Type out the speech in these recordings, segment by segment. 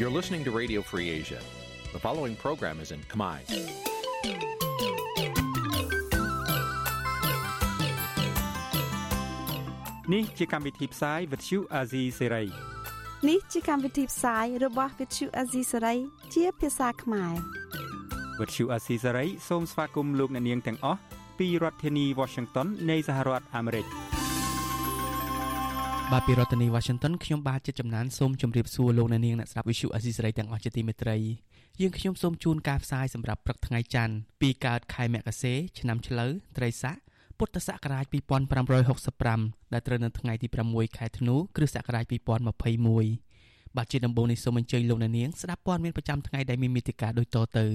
You're listening to Radio Free Asia. The following program is in Khmer. នេះជាកម្មវិធីផ្សាយ Vuthu Azizi Serai នេះជាកម្មវិធីផ្សាយរបស់ Vuthu Azizi Serai ជាភាសាខ្មែរ Vuthu Azizi Serai សូមស្វាគមន៍លោកអ្នកនាងទាំងអស់ពីរដ្ឋធានី Washington នៃសហរដ្ឋអាមេរិក បាទពីរដ្ឋធានី Washington ខ្ញុំបាទជាចំណានសូមជម្រាបសួរលោកអ្នកនាងអ្នកស្ដាប់ Vuthu Azizi Serai ទាំងអស់ជាទីមេត្រីយើងខ្ញុំសូមជូនការផ្សាយសម្រាប់ព្រឹកថ្ងៃច័ន្ទពីកើតខែមករាឆ្នាំឆ្លូវត្រីស័កពុទ្ធសករាជ2565ដែលត្រូវនៅថ្ងៃទី6ខែធ្នូគ្រិស្តសករាជ2021បាទជាដំបូងនេះសូមអញ្ជើញលោកអ្នកនាងស្ដាប់ព័ត៌មានប្រចាំថ្ងៃដែលមានមេតិការដូចតទៅ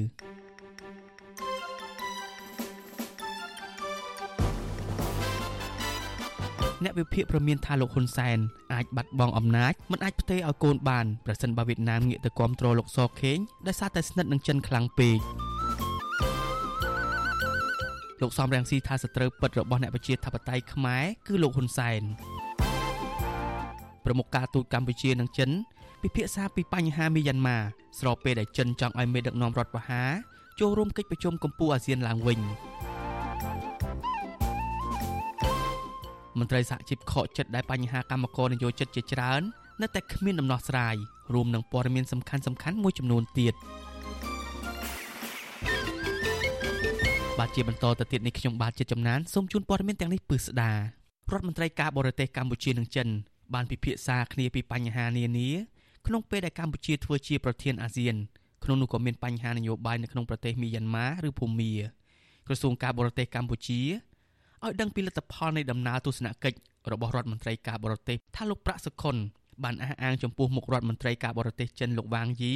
អ្នកវិភាគប្រមានថាលោកហ៊ុនសែនអាចបាត់បង់អំណាចមិនអាចផ្ទេរឲ្យកូនបានប្រសិនបើវៀតណាមងាកទៅគ្រប់គ្រងលោកសខេងដោយសារតែស្និទ្ធនឹងចិនខ្លាំងពេកលោកសំរងស៊ីថាសត្រូវពិតរបស់អ្នកប្រជាធិបតេយ្យខ្មែរគឺលោកហ៊ុនសែនប្រមុខការទូតកម្ពុជានិងចិនពិភាក្សាពីបញ្ហាមីយ៉ាន់ម៉ាស្របពេលដែលចិនចង់ឲ្យមេដឹកនាំរដ្ឋបហាចូលរួមកិច្ចប្រជុំកម្ពុជាអាស៊ានឡើងវិញ មន្ត្រីសហជីពខកចិត្តដែលបញ្ហាកម្មករនយោជិតជាច្រើននៅតែគ្មានដំណោះស្រាយរួមនឹងព័ត៌មានសំខាន់សំខាន់មួយចំនួនទៀតបាទជាបន្តទៅទៀតនេះខ្ញុំបាទជាចំណានសូមជូនព័ត៌មានទាំងនេះពឺស្ដារដ្ឋមន្ត្រីការបរទេសកម្ពុជានិងចិនបានពិភាក្សាគ្នាពីបញ្ហានានាក្នុងពេលដែលកម្ពុជាធ្វើជាប្រធានអាស៊ានក្នុងនោះក៏មានបញ្ហានយោបាយនៅក្នុងប្រទេសមីយ៉ាន់ម៉ាឬភូមាក្រសួងការបរទេសកម្ពុជា ឲ្យដឹងពីលទ្ធផលនៃដំណើរទស្សនកិច្ចរបស់រដ្ឋមន្ត្រីការបរទេសថាលោកប្រាក់សុខុនបានអះអាងចំពោះមុខរដ្ឋមន្ត្រីការបរទេសចិនលោកវ៉ាងយី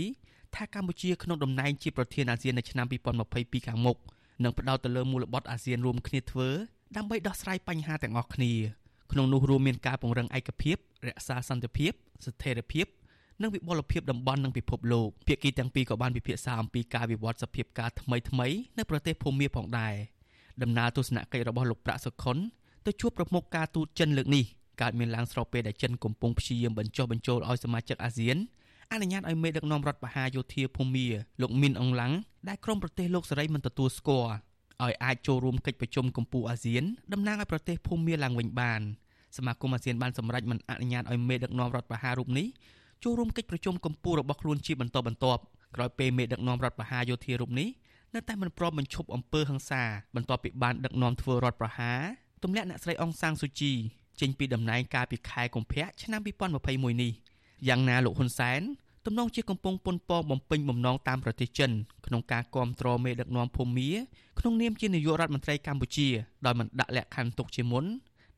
ថាកម្ពុជាក្នុងតំណែងជាប្រធានអាស៊ាននៅឆ្នាំ2022ខាងមុខនិងផ្ដោតទៅលើមូលបត្រអាស៊ានរួមគ្នាធ្វើដើម្បីដោះស្រាយបញ្ហាទាំងអស់គ្នាក្នុងនោះរួមមានការពង្រឹងឯកភាពរក្សាសន្តិភាពស្ថិរភាពនិងវិបុលភាពតំបន់និងពិភពលោកភាគីទាំងពីរក៏បានពិភាក្សាអំពីការវិវត្តសភាពការថ្មីថ្មីនៅប្រទេសភូមាផងដែរ ដំណើរទស្សនកិច្ចរបស់លោកប្រាក់សុខុនទៅជួបប្រមុខការទូតចិនលើកនេះកើតមានឡើងស្របពេលដែលចិនកំពុងព្យាយាមបញ្ចុះបញ្ចូលឲ្យសមាជិកអាស៊ានអនុញ្ញាតឲ្យមេដឹកនាំរដ្ឋបហាយោធាភូមាលោកមីនអងឡាំងដែលក្រុមប្រទេសលោកសេរីមិនទទួលស្គាល់ឲ្យអាចចូលរួមកិច្ចប្រជុំកម្ពុជាអាស៊ានតំណាងឲ្យប្រទេសភូមាឡើងវិញបានសមាគមអាស៊ានបានសម្រេចមិនអនុញ្ញាតឲ្យមេដឹកនាំរដ្ឋបហារូបនេះចូលរួមកិច្ចប្រជុំកម្ពុជារបស់ខ្លួនជាបន្តបន្ទាប់ក្រោយពេលមេដឹកនាំរដ្ឋបហាយោធារូបនេះ នៅតែមិនព្រមបញ្ឈប់អំពើហិង្សាបន្ទាប់ពីបានដឹកនាំធ្វើរដ្ឋប្រហារទម្លាក់អ្នកស្រីអងសាងស៊ូជីចេញពីតំណែងកាលពីខែកុម្ភៈឆ្នាំ2021នេះយ៉ាងណាលោកហ៊ុនសែនទំនងជាកំពុងប៉ុនប៉ងបំពេញបំណងតាមប្រទេសចិនក្នុងការគ្រប់គ្រងមេដឹកនាំភូមាក្នុងនាមជានាយករដ្ឋមន្ត្រីកម្ពុជាដោយមិនដាក់លក្ខខណ្ឌទុកជាមុន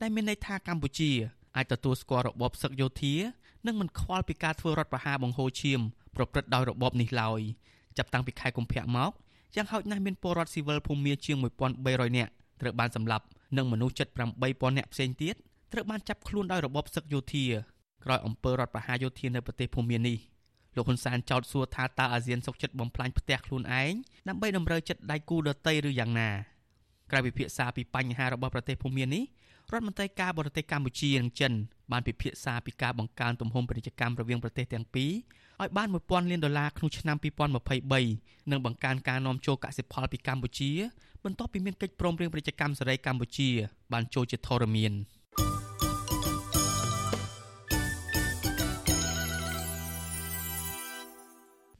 ដែលមានន័យថាកម្ពុជាអាចទទួលស្គាល់របបសឹកយោធានិងមិនខ្វល់ពីការធ្វើរដ្ឋប្រហារបង្ហូរឈាមប្រព្រឹត្តដោយរបបនេះឡើយចាប់តាំងពីខែកុម្ភៈមក យ៉ាងហោចណាស់មានពលរដ្ឋស៊ីវិលភូមាជាង1300នាក់ត្រូវបានសម្លាប់និងមនុស្សជិត8000នាក់ផ្សេងទៀតត្រូវបានចាប់ខ្លួនដោយរបបសឹកយោធាក្រោយអំពើរដ្ឋប្រហារយោធានៅប្រទេសភូមានេះលោកហ៊ុនសែនចោទសួរថាតើអាស៊ានសុកចិត្តបំផ្លាញផ្ទះខ្លួនឯងដើម្បីតម្រូវចិត្តដៃគូដតីឬយ៉ាងណា ក្រៅពិភាក្សាពីបញ្ហារបស់ប្រទេសភូមានេះរដ្ឋមន្ត្រីការបរទេសកម្ពុជានិងចិនបានពិភាក្សាពីការបង្កើនទំហំពាណិជ្ជកម្មរវាងប្រទេសទាំងពីរឲ្យបាន1000លានដុល្លារក្នុងឆ្នាំ2023និងបង្កើនការនាំចូលកសិផលពីកម្ពុជាបន្ទាប់ពីមានកិច្ចព្រមព្រៀងពាណិជ្ជកម្មសេរីកម្ពុជា បានចូលជាធរមាន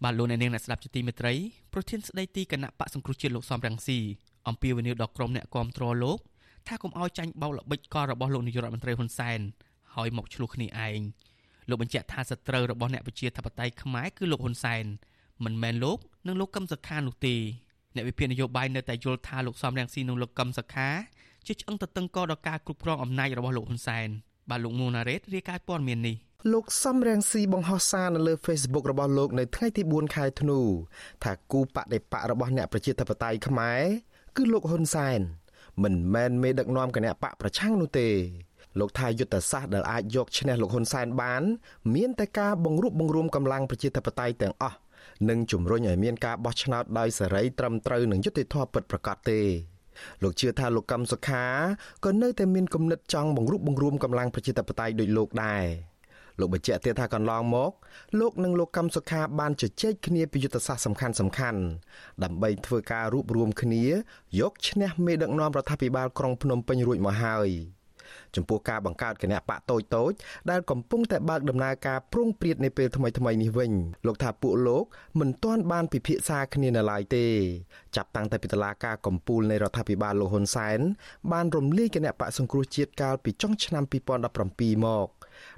បាទលោកអ្នកនាងអ្នកស្ដាប់ជាទីមេត្រីប្រធានស្ដីទីគណៈបកសង្គ្រោះជាតិលោកសំរងស៊ី អំពាវនាវដល់ក្រុមអ្នកគាំទ្រលោកថាកុំឲ្យចាញ់បោកល្បិចកលរបស់លោកនាយករដ្ឋមន្ត្រីហ៊ុនសែនហើយមកឆ្លោះគ្នាឯងលោកបញ្ជាក់ថាសត្រូវរបស់អ្នកប្រជាធិបតេយ្យខ្មែរគឺលោកហ៊ុនសែនមិនមែនលោកនិងលោកកឹមសុខានោះទេអ្នកវិភាគនយោបាយនៅតែយល់ថាលោកសំរងស៊ីនិងលោកកឹមសុខាជាឆ្អឹងតតឹងកដល់ការគ្រប់គ្រងអំណាចរបស់លោកហ៊ុនសែនបាទលោកនូណារ៉េតរាយការណ៍ព័ត៌មាននេះលោកសំរងស៊ីបង្ហោះសារនៅលើ Facebook របស់លោកនៅថ្ងៃទី4ខែធ្នូថាគូបដិបករបស់អ្នកប្រជាធិបតេយ្យខ្មែរ គឺលោកហ៊ុនសែនមិនមែនមេដឹកនាំគណៈបកប្រឆាំងនោះទេលោកថាយុទ្ធសាស្ត្រដែលអាចយកឈ្នះលោកហ៊ុនសែនបាន មានតែការបង្រួបបង្រួមកម្លាំងប្រជាធិបតេយ្យទាំងអស់និងជំរុញឲ្យមានការបោះឆ្នោតដោយសេរីត្រឹមត្រូវនិងយុត្តិធម៌ពិតប្រាកដទេលោកជឿថាលោកកឹមសុខាក៏នៅតែមានគំនិតចង់បង្រួបបង្រួមកម្លាំងប្រជាធិបតេយ្យដោយលោកដែរ លោកបញ្ជាក់ទៀតថាកន្លងមកលោកនិងលោកកម្មសុខាបានជជែកគ្នាពីយុទ្ធសាស្ត្រសំខាន់សំខាន់ដើម្បីធ្វើការរួបរวมគ្នាយកឈ្នះមេដឹកនាំរដ្ឋាភិបាលក្រុងភ្នំពេញរួចមកហើយចំពោះការបង្កើតគណៈបកតូចតូចដែលកំពុងតែបើកដំណើរការប្រងព្រាតនាពេលថ្មីថ្មីនេះវិញលោកថាពួកលោកមិនទាន់បានពិភាក្សាគ្នានៅឡើយទេចាប់តាំងតែពីតុលាការកំពូលនៃរដ្ឋាភិបាលលោកហ៊ុនសែនបានរំលាយគណៈបកសង្គ្រោះជាតិកាលពីចុងឆ្នាំ2017មក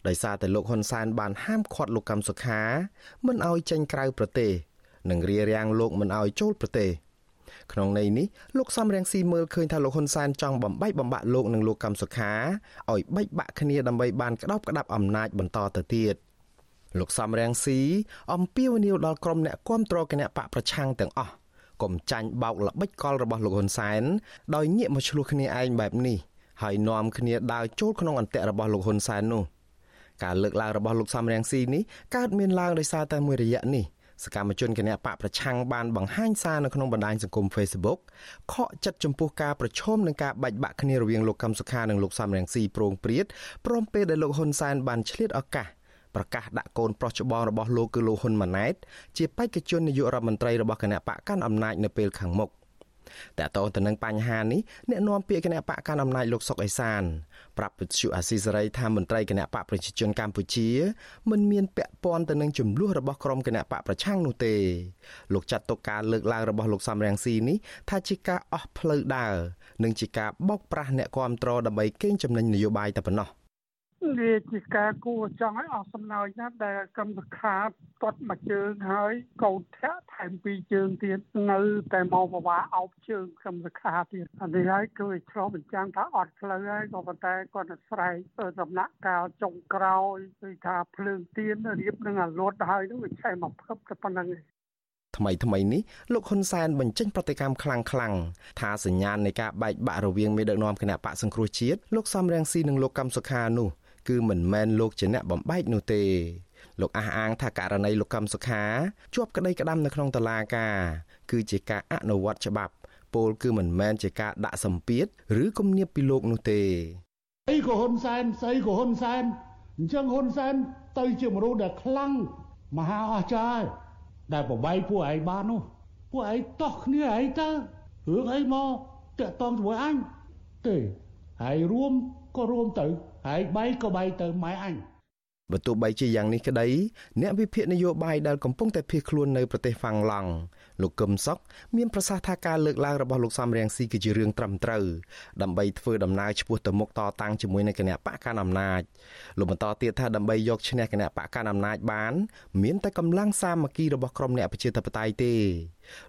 ដោយសារតែលោកហ៊ុនសែនបានហាមឃាត់លោកកម្មសុខាមិនឲ្យចេញក្រៅប្រទេសនិងរារាំងលោកមិនឲ្យចូលប្រទេសក្នុងន័យនេះលោកសំរងស៊ីមើលឃើញថាលោកហ៊ុនសែនចង់បំបែកបំបាក់លោកនិងលោកកម្មសុខាឲ្យបែកបាក់គ្នាដើម្បីបានក្តោបក្តាប់អំណាចបន្តទៅទៀតលោកសំរងស៊ីអំពាវនាវដល់ក្រុមអ្នកគាំទ្រគណៈបកប្រឆាំងទាំងអស់កុំចាញ់បោកល្បិចកលរបស់លោកហ៊ុនសែនដោយងាកមកឆ្លោះគ្នាឯងបែបនេះហើយនាំគ្នាដើរចូលក្នុងអន្ទាក់របស់លោកហ៊ុនសែននោះ ការលើកឡើងរបស់លោកសំរងស៊ីនេះកើតមានឡើងដោយសារតែមួយរយៈនេះសកម្មជនគណបកប្រឆាំងបានបង្ហាញសារនៅក្នុងបណ្ដាញសង្គម Facebook ខកចិត្តចំពោះការប្រឈមនឹងការបែកបាក់គ្នារវាងលោកកឹមសុខានិងលោកសំរងស៊ីប្រងព្រាតព្រមពេលដែលលោកហ៊ុនសែនបានឆ្លៀតឱកាសប្រកាសដាក់កូនប្រុសច្បងរបស់លោកគឺលោកហ៊ុនម៉ាណែតជាបេក្ខជននាយករដ្ឋមន្ត្រីរបស់គណៈបកកាន់អំណាចនៅពេលខាងមុខតើតើទៅនឹងបញ្ហានេះអ្នកនាំពាក្យគណៈបកកាន់អំណាចលោកសុកអេសាន ប្រាប់វិទ្យុអាស៊ីសេរីថាមន្ត្រីគណៈបកប្រជាជនកម្ពុជាមិនមានពាក់ព័ន្ធទៅនឹងចំនួនរបស់ក្រុមគណៈបកប្រឆាំងនោះទេលោកចាត់ទុកការលើកឡើងរបស់លោកសំរងស៊ីនេះថាជាការអស់ផ្លូវដើរនិងជាការបោកប្រាស់អ្នកគ្រប់គ្រងដើម្បីកេងចំណេញនយោបាយតែប៉ុណ្ណោះ។ វាជាការគួរចង់ឲ្យអស់សំណើចណាស់ដែលកម្មសខាទាត់មួយជើងហើយកោតធាក់ថែមពីរជើងទៀតនៅតែមកបវាអោបជើងកម្មសខាទៀតអានេះហើយគឺឆ្លុះបញ្ចាំងថាអត់ផ្លូវហើយក៏ប៉ុន្តែគាត់ទៅស្រែកដំណាក់កាលចុងក្រោយគឺថាភ្លើងទៀនរៀបនឹងអាលួតហើយនោះវាឆេះមកភឹបតែប៉ុណ្្នឹងឯងថ្មីថ្មីនេះលោកហ៊ុនសែនបញ្ចេញប្រតិកម្មខ្លាំងខ្លាំងថាសញ្ញាណនៃការបែកបាក់រវាងមេដឹកនាំគណៈបកសង្គ្រោះជាតិលោកសំរងស៊ីនិងលោកកម្មសុខានោះ គឺមិនមែនលោកជាអ្នកបំបែកនោះទេលោកអះអាងថាករណីលោកកម្មសុខាជាប់ក្តីក្តាំនៅក្នុងតុលាការគឺជាការអនុវត្តច្បាប់ពលគឺមិនមែនជាការដាក់សម្ពាធឬគំនាបពីលោកនោះទេអីក៏ហ៊ុនសែនស្អីក៏ហ៊ុនសែនអញ្ចឹងហ៊ុនសែនទៅជាមនុស្សដែលខ្លាំងមហាអស្ចារ្យដែលប្របែកពួកឯងបាននោះពួកឯងតោះគ្នាឯងទៅរឿងអីមកតាក់តងជាមួយអញទេហើយរួមក៏រួមទៅ ហើយបែកក៏បែកទៅម៉ែអញបើទោះបីជាយ៉ាងនេះក្តីអ្នកវិភាគនយោបាយដែលកំពុងតែភៀសខ្លួននៅប្រទេសហ្វាំងឡង់ លោកកឹមសុខមានប្រសាសន៍ថាការលើកឡើងរបស់លោកសំរៀងស៊ីគឺជារឿងត្រឹមត្រូវដើម្បីធ្វើដំណើរឆ្ពោះទៅមុខតតាំងជាមួយនឹងគណៈបកកណ្ដាលអំណាចលោកបន្តទៀតថាដើម្បីយកឈ្នះគណៈបកកណ្ដាលអំណាចបាន មានតែកម្លាំងសាមគ្គីរបស់ក្រុមអ្នកប្រជាធិបតេយ្យទេ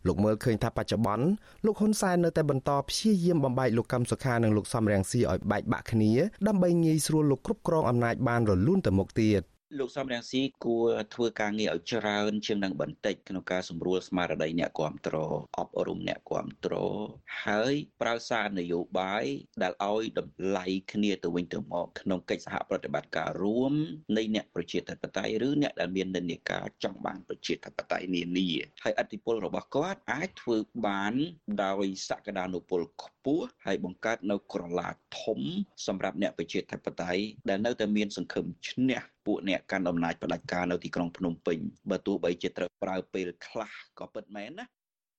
លោកមើលឃើញថាបច្ចុប្បន្នលោកហ៊ុនសែននៅតែបន្តព្យាយាមបំបែកលោកកឹមសុខានិងលោកសំរងស៊ីឲ្យបែកបាក់គ្នាដើម្បីងាយស្រួលលោកគ្រប់គ្រងអំណាចបានរលូនទៅមុខទៀត លោកសំរងស៊ីគួរធ្វើការងារឲ្យច្រើន ជាងនឹងបន្តិចក្នុងការសម្រួលស្មារតីអ្នកគ្រប់គ្រងអប់រំអ្នកគ្រប់គ្រងហើយប្រើសារនយោបាយដែលឲ្យតម្លៃគ្នាទៅវិញទៅមកក្នុងកិច្ចសហប្រតិបត្តិការរួមនៃអ្នកប្រជាធិបតេយ្យឬអ្នកដែលមាននិន្នាការចង់បានប្រជាធិបតេយ្យនានាហើយអធិពលរបស់គាត់អាចធ្វើបានដោយសក្តានុពលខ្ពស់ហើយបង្កើតនៅក្រឡាធំសម្រាប់អ្នកប្រជាធិបតេយ្យដែលនៅតែមានសង្ឃឹមឈ្នះ ពួកអ្នកកាន់អំណាចផ្ដាច់ការនៅទីក្រុងភ្នំពេញបើទោះបីជាត្រូវប្រើពេលខ្លះក៏ពិតមែនណា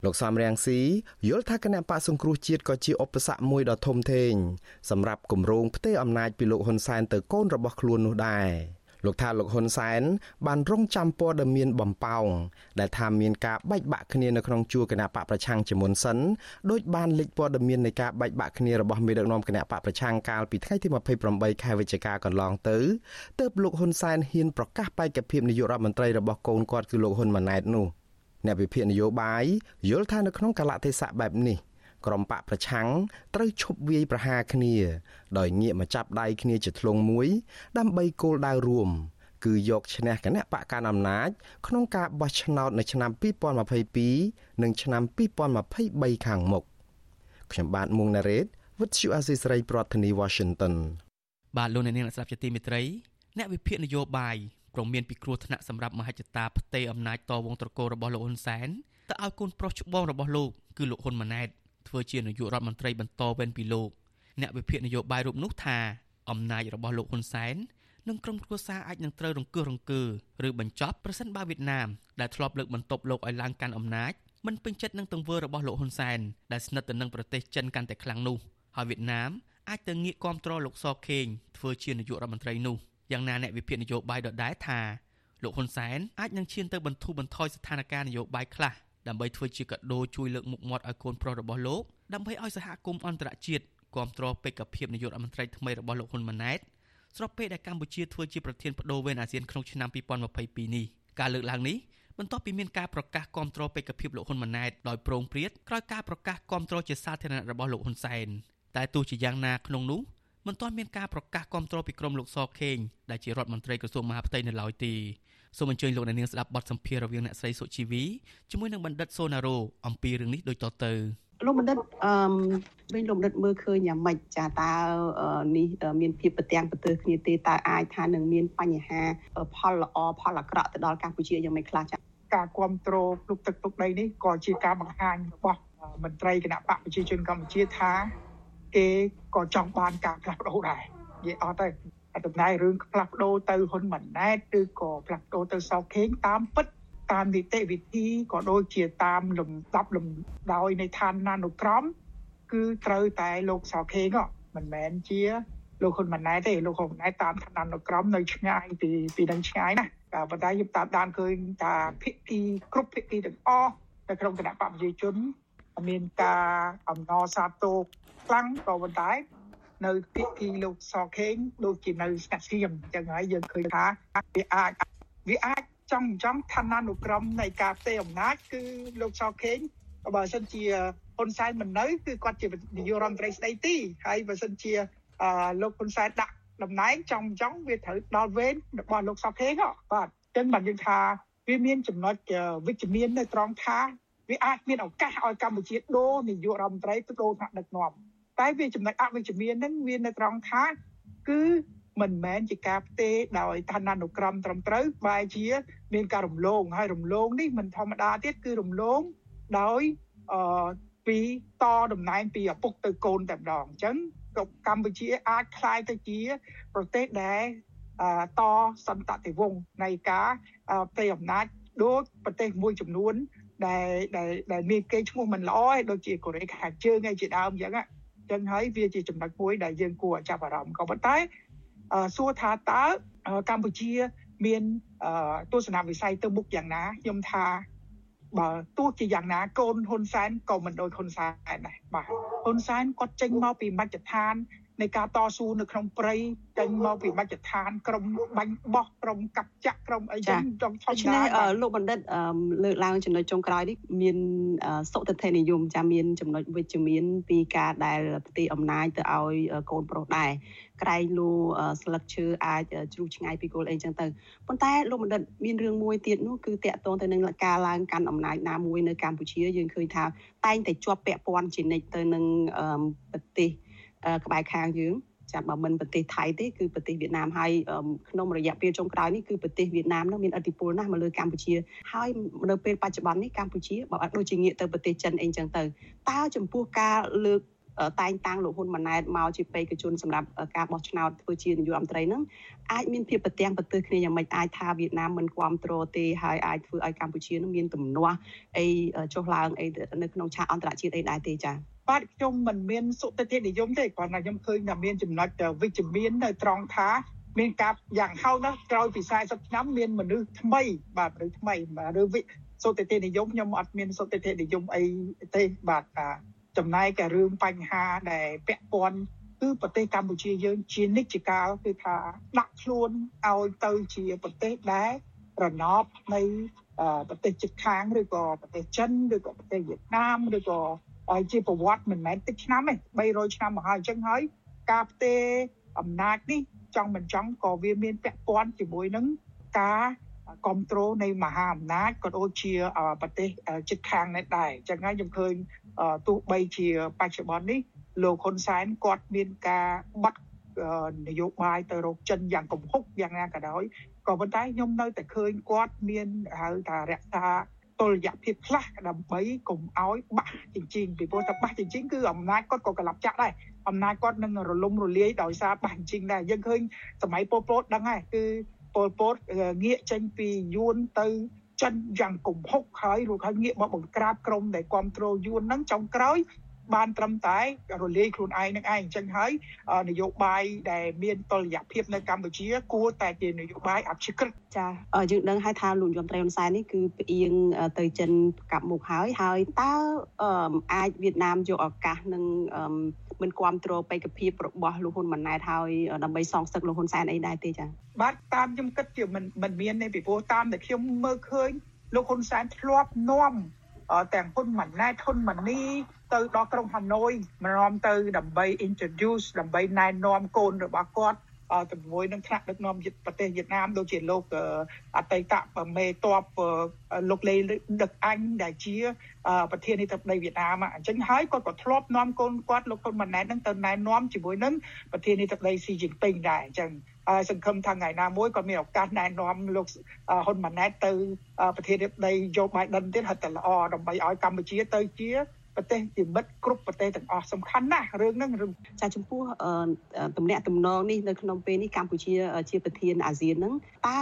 លោកសំរៀងស៊ីយល់ថាគណៈបកសង្គ្រោះជាតិក៏ជាឧបសគ្គមួយដ៏ធំធេងសម្រាប់គម្រោងផ្ទេរអំណាចពីលោកហ៊ុនសែនទៅកូនរបស់ខ្លួននោះដែរ លោកថាលោកហ៊ុនសែនបានរងចាំព័ត៌មានបំផោងដែលថាមានការបែកបាក់គ្នានៅក្នុងជួរគណៈបកប្រឆាំងជាមុនសិនដោយបានលេចព័ត៌មាននៃការបែកបាក់គ្នារបស់មេដឹកនាំគណៈបកប្រឆាំងកាលពីថ្ងៃទី28ខែវិច្ឆិកាកន្លងទៅទើបលោកហ៊ុនសែនហ៊ានប្រកាសបេក្ខភាពនាយករដ្ឋមន្ត្រីរបស់កូនគាត់គឺលោកហ៊ុនម៉ាណែតនោះអ្នកវិភាគនយោបាយយល់ថានៅក្នុងកលៈទេសៈបែបនេះ ក្រុមបកប្រឆាំងត្រូវឈប់វាយប្រហារគ្នា ដោយងាកមកចាប់ដៃគ្នាជាធ្លុងមួយ ដើម្បីគោលដៅរួមគឺយកឈ្នះគណៈបកកណ្ដាលអំណាច ក្នុងការបោះឆ្នោតនៅឆ្នាំ2022និងឆ្នាំ2023ខាងមុខខ្ញុំបាទមួងណារ៉េត With you Azizi ប្រធានាទី Washington បាទលោកអ្នកនាងស្ដាប់ជាទីមេត្រីអ្នកវិភាគនយោបាយព្រមមានពីគ្រោះថ្នាក់សម្រាប់មហិច្ឆតាផ្ទៃអំណាចតវងត្រកូលរបស់លោកហ៊ុនសែនទៅឲ្យកូនប្រុសច្បងរបស់លោកគឺលោកហ៊ុនម៉ាណែត ធ្វើជានាយករដ្ឋមន្ត្រីបន្តវេនពីលោកអ្នកវិភាគនយោបាយរូបនោះថាអំណាចរបស់លោកហ៊ុនសែននិងក្រុមគ្រួសារអាចនឹងត្រូវរង្គោះរង្គើឬបញ្ចប់ប្រសិនបើវៀតណាមដែលធ្លាប់លើកបន្ទប់លោកឲ្យឡើងកាន់អំណាចមិនពេញចិត្តនឹងទង្វើរបស់លោកហ៊ុនសែនដែលស្និទ្ធទៅនឹងប្រទេសចិនកាន់តែខ្លាំងនោះហើយវៀតណាមអាចទៅងាកគ្រប់គ្រងលោកសខេងធ្វើជានាយករដ្ឋមន្ត្រីនោះយ៉ាងណាអ្នកវិភាគនយោបាយដដែលថាលោកហ៊ុនសែនអាចនឹងឈានទៅបន្ធូរបន្ថយស្ថានភាពនយោបាយខ្លះ ដើម្បីធ្វើជាកាដូជួយលើកមុខមាត់ឲ្យកូនប្រុសរបស់លោកដើម្បីឲ្យសហគមន៍អន្តរជាតិគ្រប់គ្រងបេក្ខភាពនាយករដ្ឋមន្ត្រីថ្មីរបស់លោកហ៊ុនម៉ាណែតស្របពេលដែលកម្ពុជាធ្វើជាប្រធានបដូវវេនអាស៊ានក្នុងឆ្នាំ2022នេះការលើកឡើងនេះបន្ទាប់ពីមានការប្រកាសគាំទ្របេក្ខភាពលោកហ៊ុនម៉ាណែតដោយប្រងព្រាតក្រោយការប្រកាសគាំទ្រជាសាធារណៈរបស់លោកហ៊ុនសែនតែទោះជាយ៉ាងណាក្នុងនោះមិនទាន់មានការប្រកាសគាំទ្រពីក្រមលោកសខេងដែលជារដ្ឋមន្ត្រីក្រសួងមហាផ្ទៃនៅឡើយទេ សូមអញ្ជើញលោកអ្នកនាងស្ដាប់បទសម្ភាសន៍រវាងអ្នកស្រីសុជីវីជាមួយនឹងបណ្ឌិតសូណារ៉ូអំពីរឿងនេះដូចតទៅលោកបណ្ឌិតអឺវិញលោកបណ្ឌិតមើលឃើញយ៉ាងម៉េចចាតើនេះមានភាពប្រទាំងប្រទើគ្នាទេតើអាចថានឹងមានបញ្ហាផលល្អផលអាក្រក់ទៅដល់កម្ពុជាយ៉ាងម៉េចខ្លះចាការគ្រប់គ្រងគ្រប់ទឹកទុកដីនេះក៏ជាការបង្ហាញរបស់មន្ត្រីគណៈបកប្រជាជនកម្ពុជាថាគេក៏ចង់បានការផ្លាស់ប្ដូរដែរនិយាយអត់ទៅ ដំណើររឿងផ្លាស់ប្ដូរទៅហ៊ុនម៉ាណែតឬក៏ផ្លាស់ប្ដូរទៅសោខេងតាមពិតតាមនីតិវិធីក៏ដូចជាតាមលំដាប់លំដោយនៃឋានានុក្រម គឺត្រូវតែលោកសោខេងមិនមែនជាលោកហ៊ុនម៉ាណែតទេលោកហ៊ុនម៉ាណែតតាមឋានានុក្រមនៅឆ្ងាយពីពីនឹងឆ្ងាយណាតែប៉ុន្តែយើងតាមដានឃើញថាភិក្ខីគ្រប់ភិក្ខីទាំងអស់នៅក្នុងគណៈបព្វជិជនមានការអំណរសាទរខ្លាំងក៏ប៉ុន្តែ នៅភិក្ខីលោកសខេងដូចជានៅស្កាត់សៀមអញ្ចឹងហើយយើងឃើញថាវាអាចវាអាចចង់ចង់ឋានានុក្រមនៃការផ្ទេរអំណាចគឺលោកសខេងបើសិនជាហ៊ុនសែនមិននៅគឺគាត់ជានាយករដ្ឋមន្ត្រីស្ដីទីហើយបើសិនជាលោកហ៊ុនសែនដាក់តំណែងចង់ចង់វាត្រូវដល់វេនរបស់លោកសខេងបាទអញ្ចឹងបានយើងថាវាមានចំណុចវិជ្ជមាននៅត្រង់ថាវាអាចមានឱកាសឲ្យកម្ពុជាដូរនាយករដ្ឋមន្ត្រីទៅដូរថ្នាក់ដឹកនាំ តែវាចំណុចអវិជ្ជមានហ្នឹងវានៅត្រង់ថាគឺមិនមែនជាការផ្ទេរដោយឋានានុក្រមត្រឹមត្រូវបែរជា មានការរំលងហើយរំលងនេះមិនធម្មតាទៀតគឺរំលងដោយអឺពីតតំណែងពីឪពុកទៅកូនតែម្ដងអញ្ចឹងកម្ពុជាអាចคล้ายទៅជា ប្រទេសដែលតសន្តតិវង្សនៃការផ្ទេរអំណាចដូចប្រទេសមួយចំនួនដែលដែលដែលមានគេឈ្មោះមិនល្អឯដូចជាកូរ៉េខាងជើងឯជាដើមអញ្ចឹងអញ្ ចឹងហើយវាជាចំណុចមួយដែលយើងគួរចាប់អារម្មណ៍ក៏ប៉ុន្តែសួរថាតើកម្ពុជាមានទស្សនវិស័យទៅមុខយ៉ាងណាខ្ញុំថាបើទោះជាយ៉ាងណាកូនហ៊ុនសែនក៏មិនដូចហ៊ុនសែនដែរបាទហ៊ុនសែនគាត់ចេញមកពីមជ្ឈដ្ឋាន នៃការតស៊ូនៅក្នុងព្រៃចេញមកពីមជ្ឈដ្ឋានក្រមបាញ់បោះក្រមកាប់ចាក់ក្រមអីចឹងចង់ធម្មតាលោកបណ្ឌិតលើកឡើងចំណុចចុងក្រោយនេះមានសុតិធិនិយមចាមានចំណុចវិជ្ជមានពីការដែលផ្ទេរអំណាចទៅឲ្យកូនប្រុសដែរក្រែងលូស្លឹកឈើអាចជ្រុះឆ្ងាយពីគល់អីចឹងទៅប៉ុន្តែលោកបណ្ឌិតមានរឿងមួយទៀតនោះគឺតាក់ទងទៅនឹងការឡើងកាន់អំណាចណាមួយនៅកម្ពុជាយើងឃើញថាតែងតែជាប់ពាក់ព័ន្ធជានិច្ចទៅនឹងប្រទេស ក្បែរខាងយើងចាំបើមិនប្រទេសថៃទេគឺប្រទេសវៀតណាមហើយក្នុងរយៈពេលចុងក្រោយនេះគឺប្រទេសវៀតណាមនោះមានឥទ្ធិពលណាស់មកលើកម្ពុជាហើយនៅពេលបច្ចុប្បន្ននេះកម្ពុជាបើអត់ដូចជាងាកទៅប្រទេសចិនអីចឹងទៅតើចំពោះការលើកតែងតាំងលោកហ៊ុនម៉ាណែតមកជាបេក្ខជនសម្រាប់ការបោះឆ្នោតធ្វើជានាយករដ្ឋមន្ត្រីហ្នឹងអាចមានភាពប្រទាំងប្រទើសគ្នាយ៉ាងម៉េចអាចថាវៀតណាមមិនគ្រប់គ្រងទេហើយអាចធ្វើឲ្យកម្ពុជានឹងមានទំនាស់អីចុះឡើងអីនៅក្នុងឆាកអន្តរជាតិអីដែរទេចា៎ បាទខ្ញុំមិនមានសុតិធិនិយមទេគ្រាន់តែខ្ញុំឃើញថាមានចំណុចវិជ្ជមាននៅត្រង់ថាមានការយ៉ាងហោចណាស់ក្រោយពី40ឆ្នាំមានមនុស្សថ្មីបាទមនុស្សថ្មីឬវិសុតិធិនិយមខ្ញុំអត់មានសុតិធិនិយមអីទេបាទថាចំណែកតែរឿងបញ្ហាដែលពាក់ព័ន្ធគឺប្រទេសកម្ពុជាយើងជានិច្ចកាលគឺថាដាក់ខ្លួនឲ្យទៅជាប្រទេសដែលរណបនៃប្រទេសជិតខាងឬក៏ប្រទេសចិនឬក៏ប្រទេសវៀតណាមឬក៏ ឲ្យជាប្រវត្តិមិនមែនតិចឆ្នាំទេ300ឆ្នាំមកហើយអញ្ចឹងហើយការផ្ទេរអំណាចនេះចង់មិនចង់ក៏វាមានពាក់ព័ន្ធជាមួយនឹងការគ្រប់គ្រងនៃមហាអំណាចក៏ដូចជាប្រទេសជិតខាងនេះដែរអញ្ចឹងហើយខ្ញុំឃើញទោះបីជាបច្ចុប្បន្ននេះលោកហ៊ុនសែនគាត់មានការបាត់នយោបាយទៅរកចិនយ៉ាងកំហុកយ៉ាងណាក៏ដោយក៏ប៉ុន្តែខ្ញុំនៅតែឃើញគាត់មានហៅថារក្សា តុល្យភាពខ្លះដើម្បីកុំឲ្យបាក់ជញ្ជីងពីព្រោះតែបាក់ជញ្ជីងគឺអំណាចគាត់ក៏ក្លាប់ចាក់ដែរអំណាចគាត់នឹងរលំរលាយដោយសារបាក់ជញ្ជីងដែរយើងឃើញសម័យពលពតដឹងហើយគឺពលពតងាកចេញពីយួនទៅចិនយ៉ាងគំហុកហើយរួចហើយងាកមកបង្ក្រាបក្រុមដែលគ្រប់គ្រងយួនហ្នឹងចុងក្រោយ បានត្រឹមតែរលាយខ្លួនឯងនឹងឯងអញ្ចឹងហើយនយោបាយដែលមានតុល្យភាពនៅកម្ពុជា គួរតែជានយោបាយអព្យាក្រឹតចាយើងដឹងហើយថាលោកយមត្រីហ៊ុនសែននេះគឺផ្អៀងទៅចិនកាប់មុខហើយហើយតើអាចវៀតណាមយកឱកាសនឹងមិនគ្រប់គ្រងបេក្ខភាពរបស់លោកហ៊ុនម៉ាណែតហើយដើម្បីសងសឹកលោកហ៊ុនសែនអីដែរទេចាបាទតាមខ្ញុំគិតជាមិនមិនមានទេពីព្រោះតាមតែខ្ញុំមើលឃើញលោកហ៊ុនសែនធ្លាប់នាំ ទាំងហ៊ុនម៉ាណែតហ៊ុនម៉ានីទៅដល់ក្រុងហាណូយមកនាំទៅដើម្បី introduce ដើម្បីណែនាំកូនរបស់គាត់ ជាមួយនឹងថ្នាក់ដឹកនាំប្រទេសវៀតណាមដូចជាលោកអតីតមេតបលោកលេដឹកអញដែលជាប្រធានាធិបតីវៀតណាមអញ្ចឹងហើយគាត់ក៏ធ្លាប់នាំកូនគាត់លោកហ៊ុនម៉ាណែតនឹងទៅណែនាំជាមួយនឹងប្រធានាធិបតីស៊ីជីនពីងដែរអញ្ចឹងហើយសង្ឃឹមថាថ្ងៃណាមួយក៏មានឱកាសណែនាំលោកហ៊ុនម៉ាណែតទៅប្រធានាធិបតីโยបៃដិនទៀតហើយតែល្អដើម្បីឲ្យកម្ពុជាទៅជា ប្រទេសជាមិត្តគ្រប់ប្រទេសទាំងអស់សំខាន់ណាស់រឿងហ្នឹងចាចំពោះតំណាក់តំណងនេះនៅក្នុងពេលនេះកម្ពុជាជាប្រធានអាស៊ានហ្នឹងតើ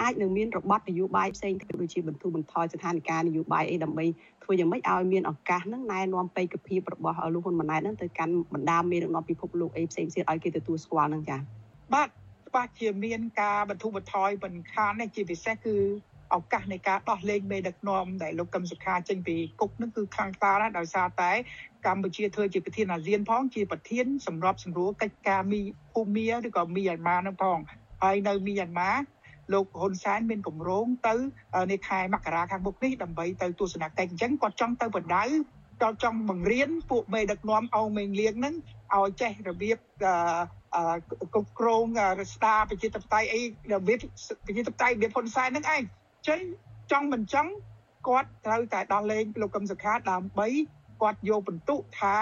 អាចនឹងមានរបបនយោបាយផ្សេងទៀតដូចជាបន្ធូរបន្ថយស្ថានភាពនយោបាយអីដើម្បីធ្វើយ៉ាងម៉េចឲ្យមានឱកាសហ្នឹងណែនាំបេក្ខភាពរបស់លោកហ៊ុនម៉ាណែតហ្នឹងទៅកាន់បណ្ដាមេដឹកនាំពិភពលោកអីផ្សេងៗឲ្យគេទទួលស្គាល់ហ្នឹងចា៎បាទច្បាស់ជាមានការបន្ធូរបន្ថយបន្ខាននេះជាពិសេសគឺ ឱកាសនៃការដោះលែងមេដឹកនាំដែលលោកកឹមសុខាចេញពីគុកនឹងគឺខ្លាំងក្លាណាស់ដោយសារតែកម្ពុជាធ្វើជាប្រធានអាស៊ានផងជាប្រធានសម្របសម្រួលកិច្ចការមីភូមាឬក៏មីយ៉ាន់ម៉ានឹងផងហើយនៅមីយ៉ាន់ម៉ាលោកហ៊ុនសែនមានគម្រោងទៅនៅខែមករាខាងមុខនេះដើម្បីទៅទស្សនកិច្ចអញ្ចឹងគាត់ចង់ទៅបណ្ដៅគាត់ចង់បង្រៀនពួកមេដឹកនាំអោមេងលៀងហ្នឹងឲ្យចេះរបៀបគ្រប់គ្រងស្ដារប្រជាធិបតេយ្យអីរបៀបប្រជាធិបតេយ្យរបៀបហ៊ុនសែនហ្នឹងឯង ចឹងចង់មិនចង់គាត់ត្រូវតែដោះលែងលោកកឹមសុខាដើម្បីគាត់យកបន្ទុកថា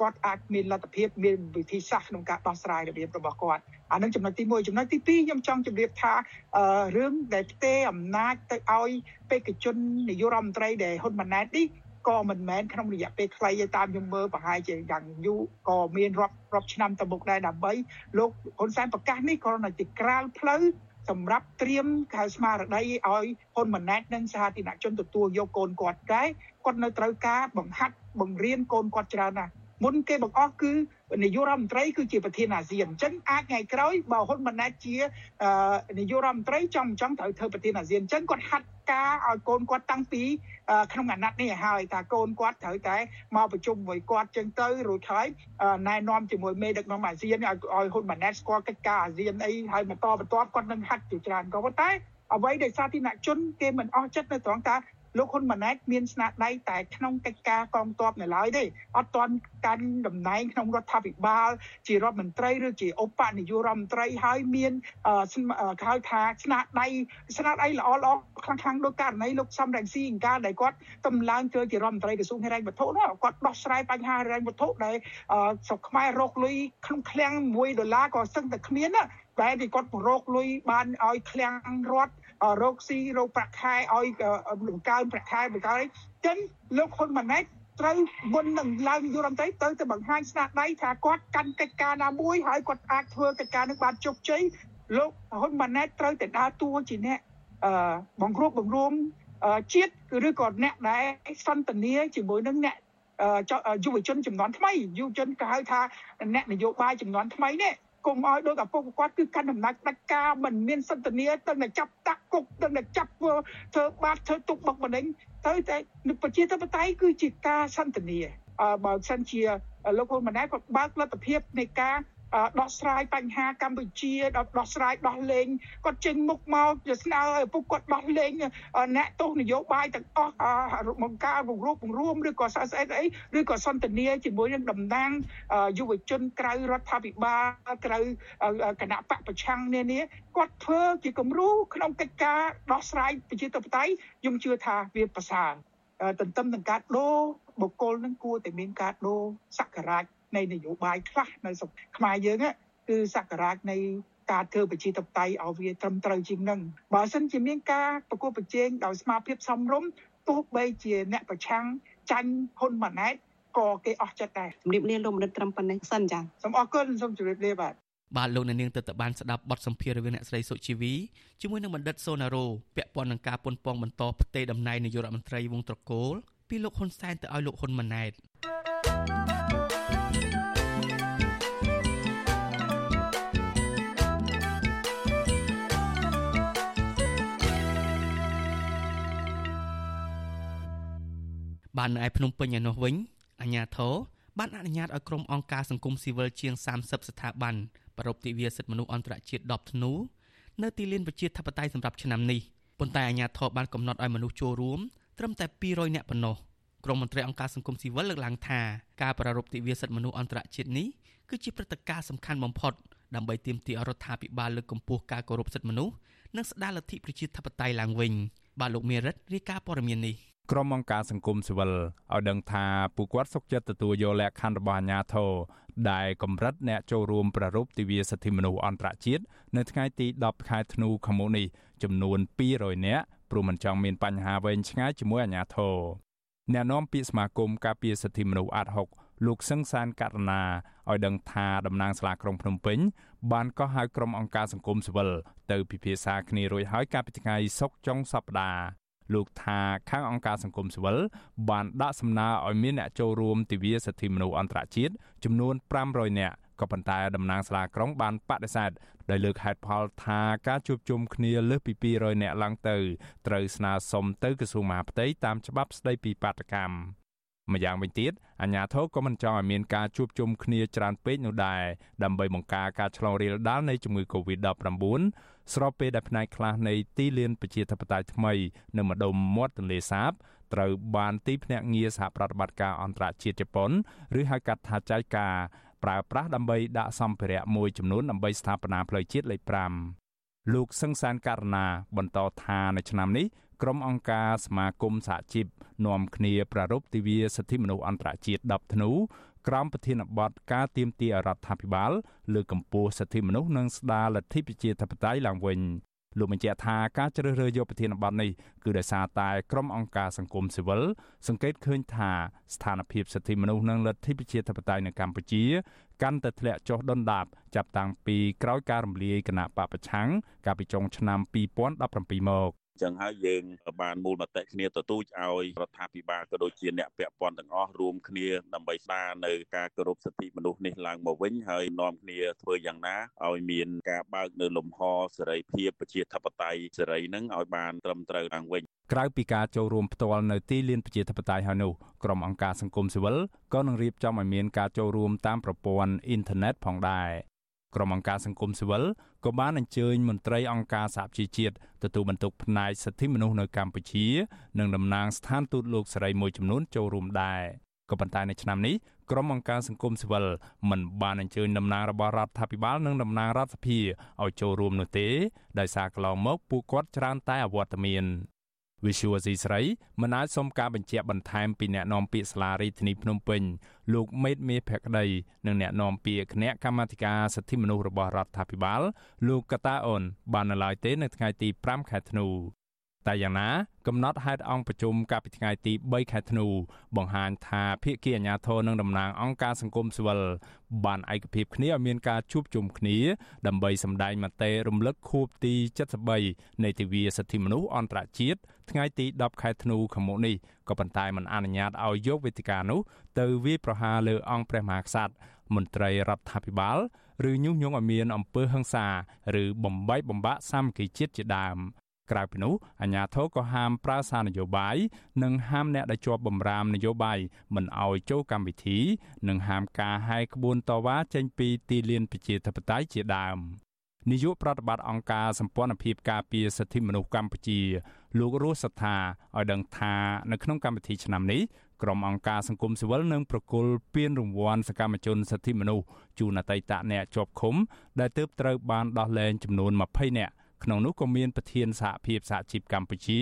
គាត់អាចមានលទ្ធភាពមានវិធីសាស្ត្រក្នុងការដោះស្រាយរបៀបរបស់គាត់អានឹងចំណុចទី1ចំណុចទី2ខ្ញុំចង់ជម្រាបថារឿងដែលផ្ទេរអំណាចទៅឲ្យបេក្ខជននាយករដ្ឋមន្ត្រីដែលហ៊ុនម៉ាណែតនេះក៏មិនមែនក្នុងរយៈពេលខ្លីទេតាមខ្ញុំមើលប្រហែលជាយ៉ាងយូរក៏មានរាប់រាប់ឆ្នាំទៅមុខដែរដើម្បីលោកហ៊ុនសែនប្រកាសនេះគ្រាន់តែជាក្រាលផ្លូវ សម្រាប់ត្រៀមកៅស្មារតីឲ្យហ៊ុនម៉ាណែតនិងសាធារណជនទទួលយកកូនគាត់តែគាត់នៅត្រូវការបង្ហាត់បង្រៀនកូនគាត់ច្រើនណាស់មុនគេបង្អស់គឺ នាយករដ្ឋមន្ត្រីគឺជាប្រធានអាស៊ានអញ្ចឹងអាចថ្ងៃក្រោយបើហ៊ុនម៉ាណែតជានាយករដ្ឋមន្ត្រីចំចង់ត្រូវធ្វើប្រធានអាស៊ានអញ្ចឹងគាត់ហាត់ការឲ្យកូនគាត់តាំងពីក្នុងអាណត្តិនេះហើយថាកូនគាត់ត្រូវតែមកប្រជុំមួយគាត់ចឹងទៅរួចហើយណែនាំជាមួយមេដឹកនាំអាស៊ានឲ្យឲ្យហ៊ុនម៉ាណែតស្គាល់កិច្ចការអាស៊ានអីហើយបន្តបន្ទាប់គាត់នឹងហាត់ជាច្រើនក៏ប៉ុន្តែអ្វីដែលសាធារណជនគេមិនអស់ចិត្តនៅត្រង់ថា លោកហ៊ុនម៉ាណែតមានស្នាដៃតែក្នុងកិច្ចការកងទ័ពនៅឡើយទេអត់ទាន់កាន់តំណែងក្នុងរដ្ឋាភិបាល ជារដ្ឋមន្ត្រីឬជាឧបនាយករដ្ឋមន្ត្រីហើយមានហៅថាស្នាដៃស្នាដៃល្អល្អខ្លាំងខ្លាំងដោយករណីលោកសំរងស៊ីអង្ការដែលគាត់តម្លើងធ្វើជារដ្ឋមន្ត្រីក្រសួងហិរញ្ញវត្ថុនោះគាត់ដោះស្រាយបញ្ហាហិរញ្ញវត្ថុដែលស្រុកខ្មែររកលុយក្នុងឃ្លាំង1ដុល្លារក៏សឹងតែគ្មានណាតែទីគាត់រកលុយបានឲ្យឃ្លាំងរដ្ឋ រកស៊ីរកប្រាក់ខែឲ្យបង្កើនប្រាក់ខែបង្កើនចឹងលោកហ៊ុនម៉ាណែតត្រូវមុននឹងឡើងយុរដ្ឋមន្ត្រីទៅទៅបង្ហាញស្នាដៃថាគាត់កាន់កិច្ចការណាមួយហើយគាត់អាចធ្វើកិច្ចការនឹងបានជោគជ័យលោកហ៊ុនម៉ាណែតត្រូវតែដើរតួជាអ្នកអឺបង្រួបបង្រួមជាតិឬក៏អ្នកដែលសន្តានាជាមួយនឹងអ្នកយុវជនចំនួនថ្មីយុវជនគេហៅថាអ្នកនយោបាយចំនួនថ្មីនេះ កុំឲ្យដូចឪពុកគាត់គឺកាន់អំណាចផ្ដាច់ការមិនមានសន្តានាទៅតែចាប់តាក់គុកទៅតែចាប់ធ្វើបាបធ្វើទុកបុកម្នេញទៅតែប្រជាធិបតេយ្យគឺជាការសន្តានាបើសិនជាលោកហ៊ុនម៉ាណែតគាត់បើកលទ្ធភាពនៃការ ដោះស្រាយបញ្ហាកម្ពុជាដោះស្រាយដោះលែងគាត់ចេញមុខមកទៅស្នើឲ្យពុកគាត់ដោះលែងអ្នកទោសនយោបាយទាំងអស់បង្ការពង្រួបពង្រួមឬក៏ស្អីស្អីអីឬក៏សន្តានាជាមួយនឹងតំណាងយុវជនក្រៅរដ្ឋាភិបាលក្រៅគណៈបកប្រឆាំងនានាគាត់ធ្វើជាគំរូក្នុងកិច្ចការដោះស្រាយប្រជាធិបតេយ្យខ្ញុំជឿថាវាប្រសើរទន្ទឹមនឹងការដូរបុគ្គលនឹងគួរតែមានការដូរសក្ការៈ នៃនយោបាយខ្លះនៅស្រុកខ្មែរយើងគឺសក្ការៈនៃការធ្វើប្រជាធិបតេយ្យឲ្យវាត្រឹមត្រូវជាងនឹងបើសិនជាមានការប្រកួតប្រជែងដោយស្មារតីសមរម្យទោះបីជាអ្នកប្រឆាំងចាញ់ហ៊ុនម៉ាណែតក៏គេអស់ចិត្តដែរជំរាបលាលោកមនិតត្រឹមប៉ុណ្ណេះសិនចាសូមអរគុណសូមជម្រាបលាបាទបាទលោកអ្នកនាងទើបតែបានស្ដាប់បទសម្ភាសន៍រវាងអ្នកស្រីសុជីវីជាមួយនឹងបណ្ឌិតសូណារ៉ូពាក់ព័ន្ធនឹងការប៉ុនប៉ងបន្តផ្ទេរតំណែងនាយករដ្ឋមន្ត្រីវងត្រកូលពីលោកហ៊ុនសែនទៅឲ្យលោកហ៊ុនម៉ាណែត បាននៅឯភ្នំពេញឯនោះវិញអាជ្ញាធរបានអនុញ្ញាតឲ្យក្រុមអង្គការសង្គមស៊ីវិលជាង30ស្ថាប័នប្រពៃទិវាសិទ្ធិមនុស្សអន្តរជាតិ10ធ្នូនៅទីលានប្រជាធិបតេយ្យសម្រាប់ឆ្នាំនេះប៉ុន្តែអាជ្ញាធរបានកំណត់ឲ្យមនុស្សចូលរួមត្រឹមតែ200នាក់ប៉ុណ្ណោះក្រុមមន្ត្រីអង្គការសង្គមស៊ីវិលលើកឡើងថាការប្រារព្ធទិវាសិទ្ធិមនុស្សអន្តរជាតិនេះគឺជាព្រឹត្តិការណ៍សំខាន់បំផុតដើម្បីទាមទាររដ្ឋាភិបាលលើកកម្ពស់ការគោរពសិទ្ធិមនុស្សនិងស្ដារលទ្ធិប្រជាធិបតេយ្យឡើងវិញបាទលោកមេរិតរាយការណ៍ព័ត៌មាននេះ ក្រុមអង្គការសង្គមស៊ីវិលឲ្យដឹងថាពួកគាត់សុខចិត្តទទួលយកលក្ខខណ្ឌរបស់អាជ្ញាធរដែលកម្រិតអ្នកចូលរួមប្រារព្ធទិវាសិទ្ធិមនុស្សអន្តរជាតិនៅថ្ងៃទី10ខែធ្នូខាងមុខនេះចំនួន200នាក់ព្រោះមិនចង់មានបញ្ហាវែងឆ្ងាយជាមួយអាជ្ញាធរអ្នកនាំពាក្យសមាគមការពារសិទ្ធិមនុស្សអាត់ហុកលោកសឹងសានករណាឲ្យដឹងថាតំណាងសាលាក្រុងភ្នំពេញបានកោះហៅក្រុមអង្គការសង្គមស៊ីវិលទៅពិភាក្សាគ្នារួចហើយកាលពីថ្ងៃសុក្រចុងសប្តាហ៍ លោកថាខាងអង្គការសង្គមស៊ីវិលបានដាក់សំណើឲ្យមានអ្នកចូលរួមទិវាសិទ្ធិមនុស្សអន្តរជាតិចំនួន500នាក់ក៏ប៉ុន្តែតំណាងសាលាក្រុងបានបដិសេធដោយលើកហេតុផលថាការជួបជុំគ្នាលើសពី200នាក់ឡើងទៅត្រូវស្នើសុំទៅក្រសួងមហាផ្ទៃតាមច្បាប់ស្តីពីបាតកម្មម្យ៉ាងវិញទៀតអាជ្ញាធរក៏មិនចង់ឲ្យមានការជួបជុំគ្នាច្រើនពេកនោះដែរដើម្បីបង្ការការឆ្លងរាលដាលនៃជំងឺ Covid-19 ស្របពេលដែលផ្នែកខ្លះនៃទីលានប្រជាធិបតេយ្យថ្មីនៅម្ដុំមាត់ទន្លេសាបត្រូវបានទីភ្នាក់ងារសហប្រតិបត្តិការអន្តរជាតិជប៉ុនឬហៅកាត់ថាចៃការប្រើប្រាស់ដើម្បីដាក់សម្ភារៈមួយចំនួនដើម្បីស្ថាបនាផ្លូវជាតិលេខ5លោកសឹងសានករណាបន្តថានៅឆ្នាំនេះក្រុមអង្គការសមាគមសហជីពនាំគ្នាប្រារព្ធទិវាសិទ្ធិមនុស្សអន្តរជាតិ10ធ្នូ ក្រោមប្រធានបទការទៀមទារដ្ឋាភិបាលលើកកម្ពស់សិទ្ធិមនុស្សនិងស្ដារលទ្ធិប្រជាធិបតេយ្យឡើងវិញលោកបញ្ជាក់ថាការជ្រើសរើសយកប្រធានបទនេះគឺដោយសារតែក្រុមអង្គការសង្គមស៊ីវិលសង្កេតឃើញថាស្ថានភាពសិទ្ធិមនុស្សនិងលទ្ធិប្រជាធិបតេយ្យនៅកម្ពុជាកាន់តែធ្លាក់ចុះដុនដាបចាប់តាំងពីក្រោយការរំលាយគណៈបពប្រឆាំងកាលពីចុងឆ្នាំ2017មក ចឹងហើយយើងបានមូលមតិគ្នាទទូចឲ្យរដ្ឋាភិបាលក៏ដូចជាអ្នកពាក់ព័ន្ធទាំងអស់រួមគ្នាដើម្បីស្ដារនៅការគោរពសិទ្ធិមនុស្សនេះឡើងមកវិញហើយនាំគ្នាធ្វើយ៉ាងណាឲ្យមានការបើកនៅលំហសេរីភាពប្រជាធិបតេយ្យសេរីនឹងឲ្យបានត្រឹមត្រូវឡើងវិញក្រៅពីការចូលរួមផ្ទាល់នៅទីលានប្រជាធិបតេយ្យហើយនោះក្រុមអង្គការសង្គមស៊ីវិលក៏នឹងរៀបចំឲ្យមានការចូលរួមតាមប្រព័ន្ធអ៊ីនធឺណិតផងដែរ ក្រុមអង្គការសង្គមស៊ីវិលក៏បានអញ្ជើញមន្ត្រីអង្គការសហជីវជាតិទទួលបន្ទុកផ្នែកសិទ្ធិមនុស្សនៅកម្ពុជា និងតំណាងស្ថានទូតលោកសេរីមួយចំនួនចូលរួមដែរក៏ប៉ុន្តែនៅឆ្នាំនេះក្រុមអង្គការសង្គមស៊ីវិលមិនបានអញ្ជើញតំណាងរបស់រដ្ឋាភិបាលនិងតំណាងរដ្ឋសភាឲ្យចូលរួមនោះទេដោយសារកន្លងមកពួកគាត់ច្រើនតែអវត្តមាន វិសុវស៊ីស្រីមិនអាចសុំការបញ្ជាក់បន្ថែមពីអ្នកនាំពាក្យសាលារដ្ឋាភិបាលភ្នំពេញលោកមេតមេភក្តីនិងអ្នកនាំពាក្យគណៈកម្មាធិការសិទ្ធិមនុស្សរបស់រដ្ឋាភិបាលលោកកតាអូនបាននៅឡើយទេនៅថ្ងៃទី5ខែធ្នូតែយ៉ាងណាកំណត់ហេតុអង្គប្រជុំកាលពីថ្ងៃទី3ខែធ្នូបង្ហាញថាភាគីអាជ្ញាធរនិងតំណាងអង្គការសង្គមស៊ីវិលបានឯកភាពគ្នាឲ្យមានការជួបជុំគ្នា ដើម្បីសម្ដែងមតិរំលឹកខួបទី73នៃទិវាសិទ្ធិមនុស្សអន្តរជាតិ ថ្ងៃទី10ខែធ្នូខាងមុខនេះក៏ប៉ុន្តែមិនអនុញ្ញាតឲ្យយកវេទិកានោះទៅវាយប្រហារលើអង្គព្រះមហាក្សត្រមន្ត្រីរដ្ឋាភិបាលឬញុះញង់ឲ្យមានអំពើហិង្សាឬបំបីបំបាក់សាមគ្គីជាតិជាដើមក្រៅពីនោះអាជ្ញាធរក៏ហាមប្រើសារនយោបាយនិងហាមអ្នកដែលជាប់បំរាមនយោបាយមិនឲ្យចូលកម្មវិធី និងហាមការហែកក្បួនតវ៉ាចេញពីទីលានប្រជាធិបតេយ្យជាដើម នាយកប្រតិបត្តិអង្គការសម្ព័ន្ធភាពការពារសិទ្ធិមនុស្សកម្ពុជាលោករស់សថាឲ្យដឹងថានៅក្នុងកម្មវិធីឆ្នាំនេះក្រុមអង្គការសង្គមស៊ីវិលនឹងប្រគល់ពានរង្វាន់សកម្មជនសិទ្ធិមនុស្សជូនអតីតអ្នកជាប់ឃុំ ដែលទើបត្រូវបានដោះលែងចំនួន20នាក់ក្នុងនោះក៏មានប្រធានសហភាពសហជីពកម្ពុជា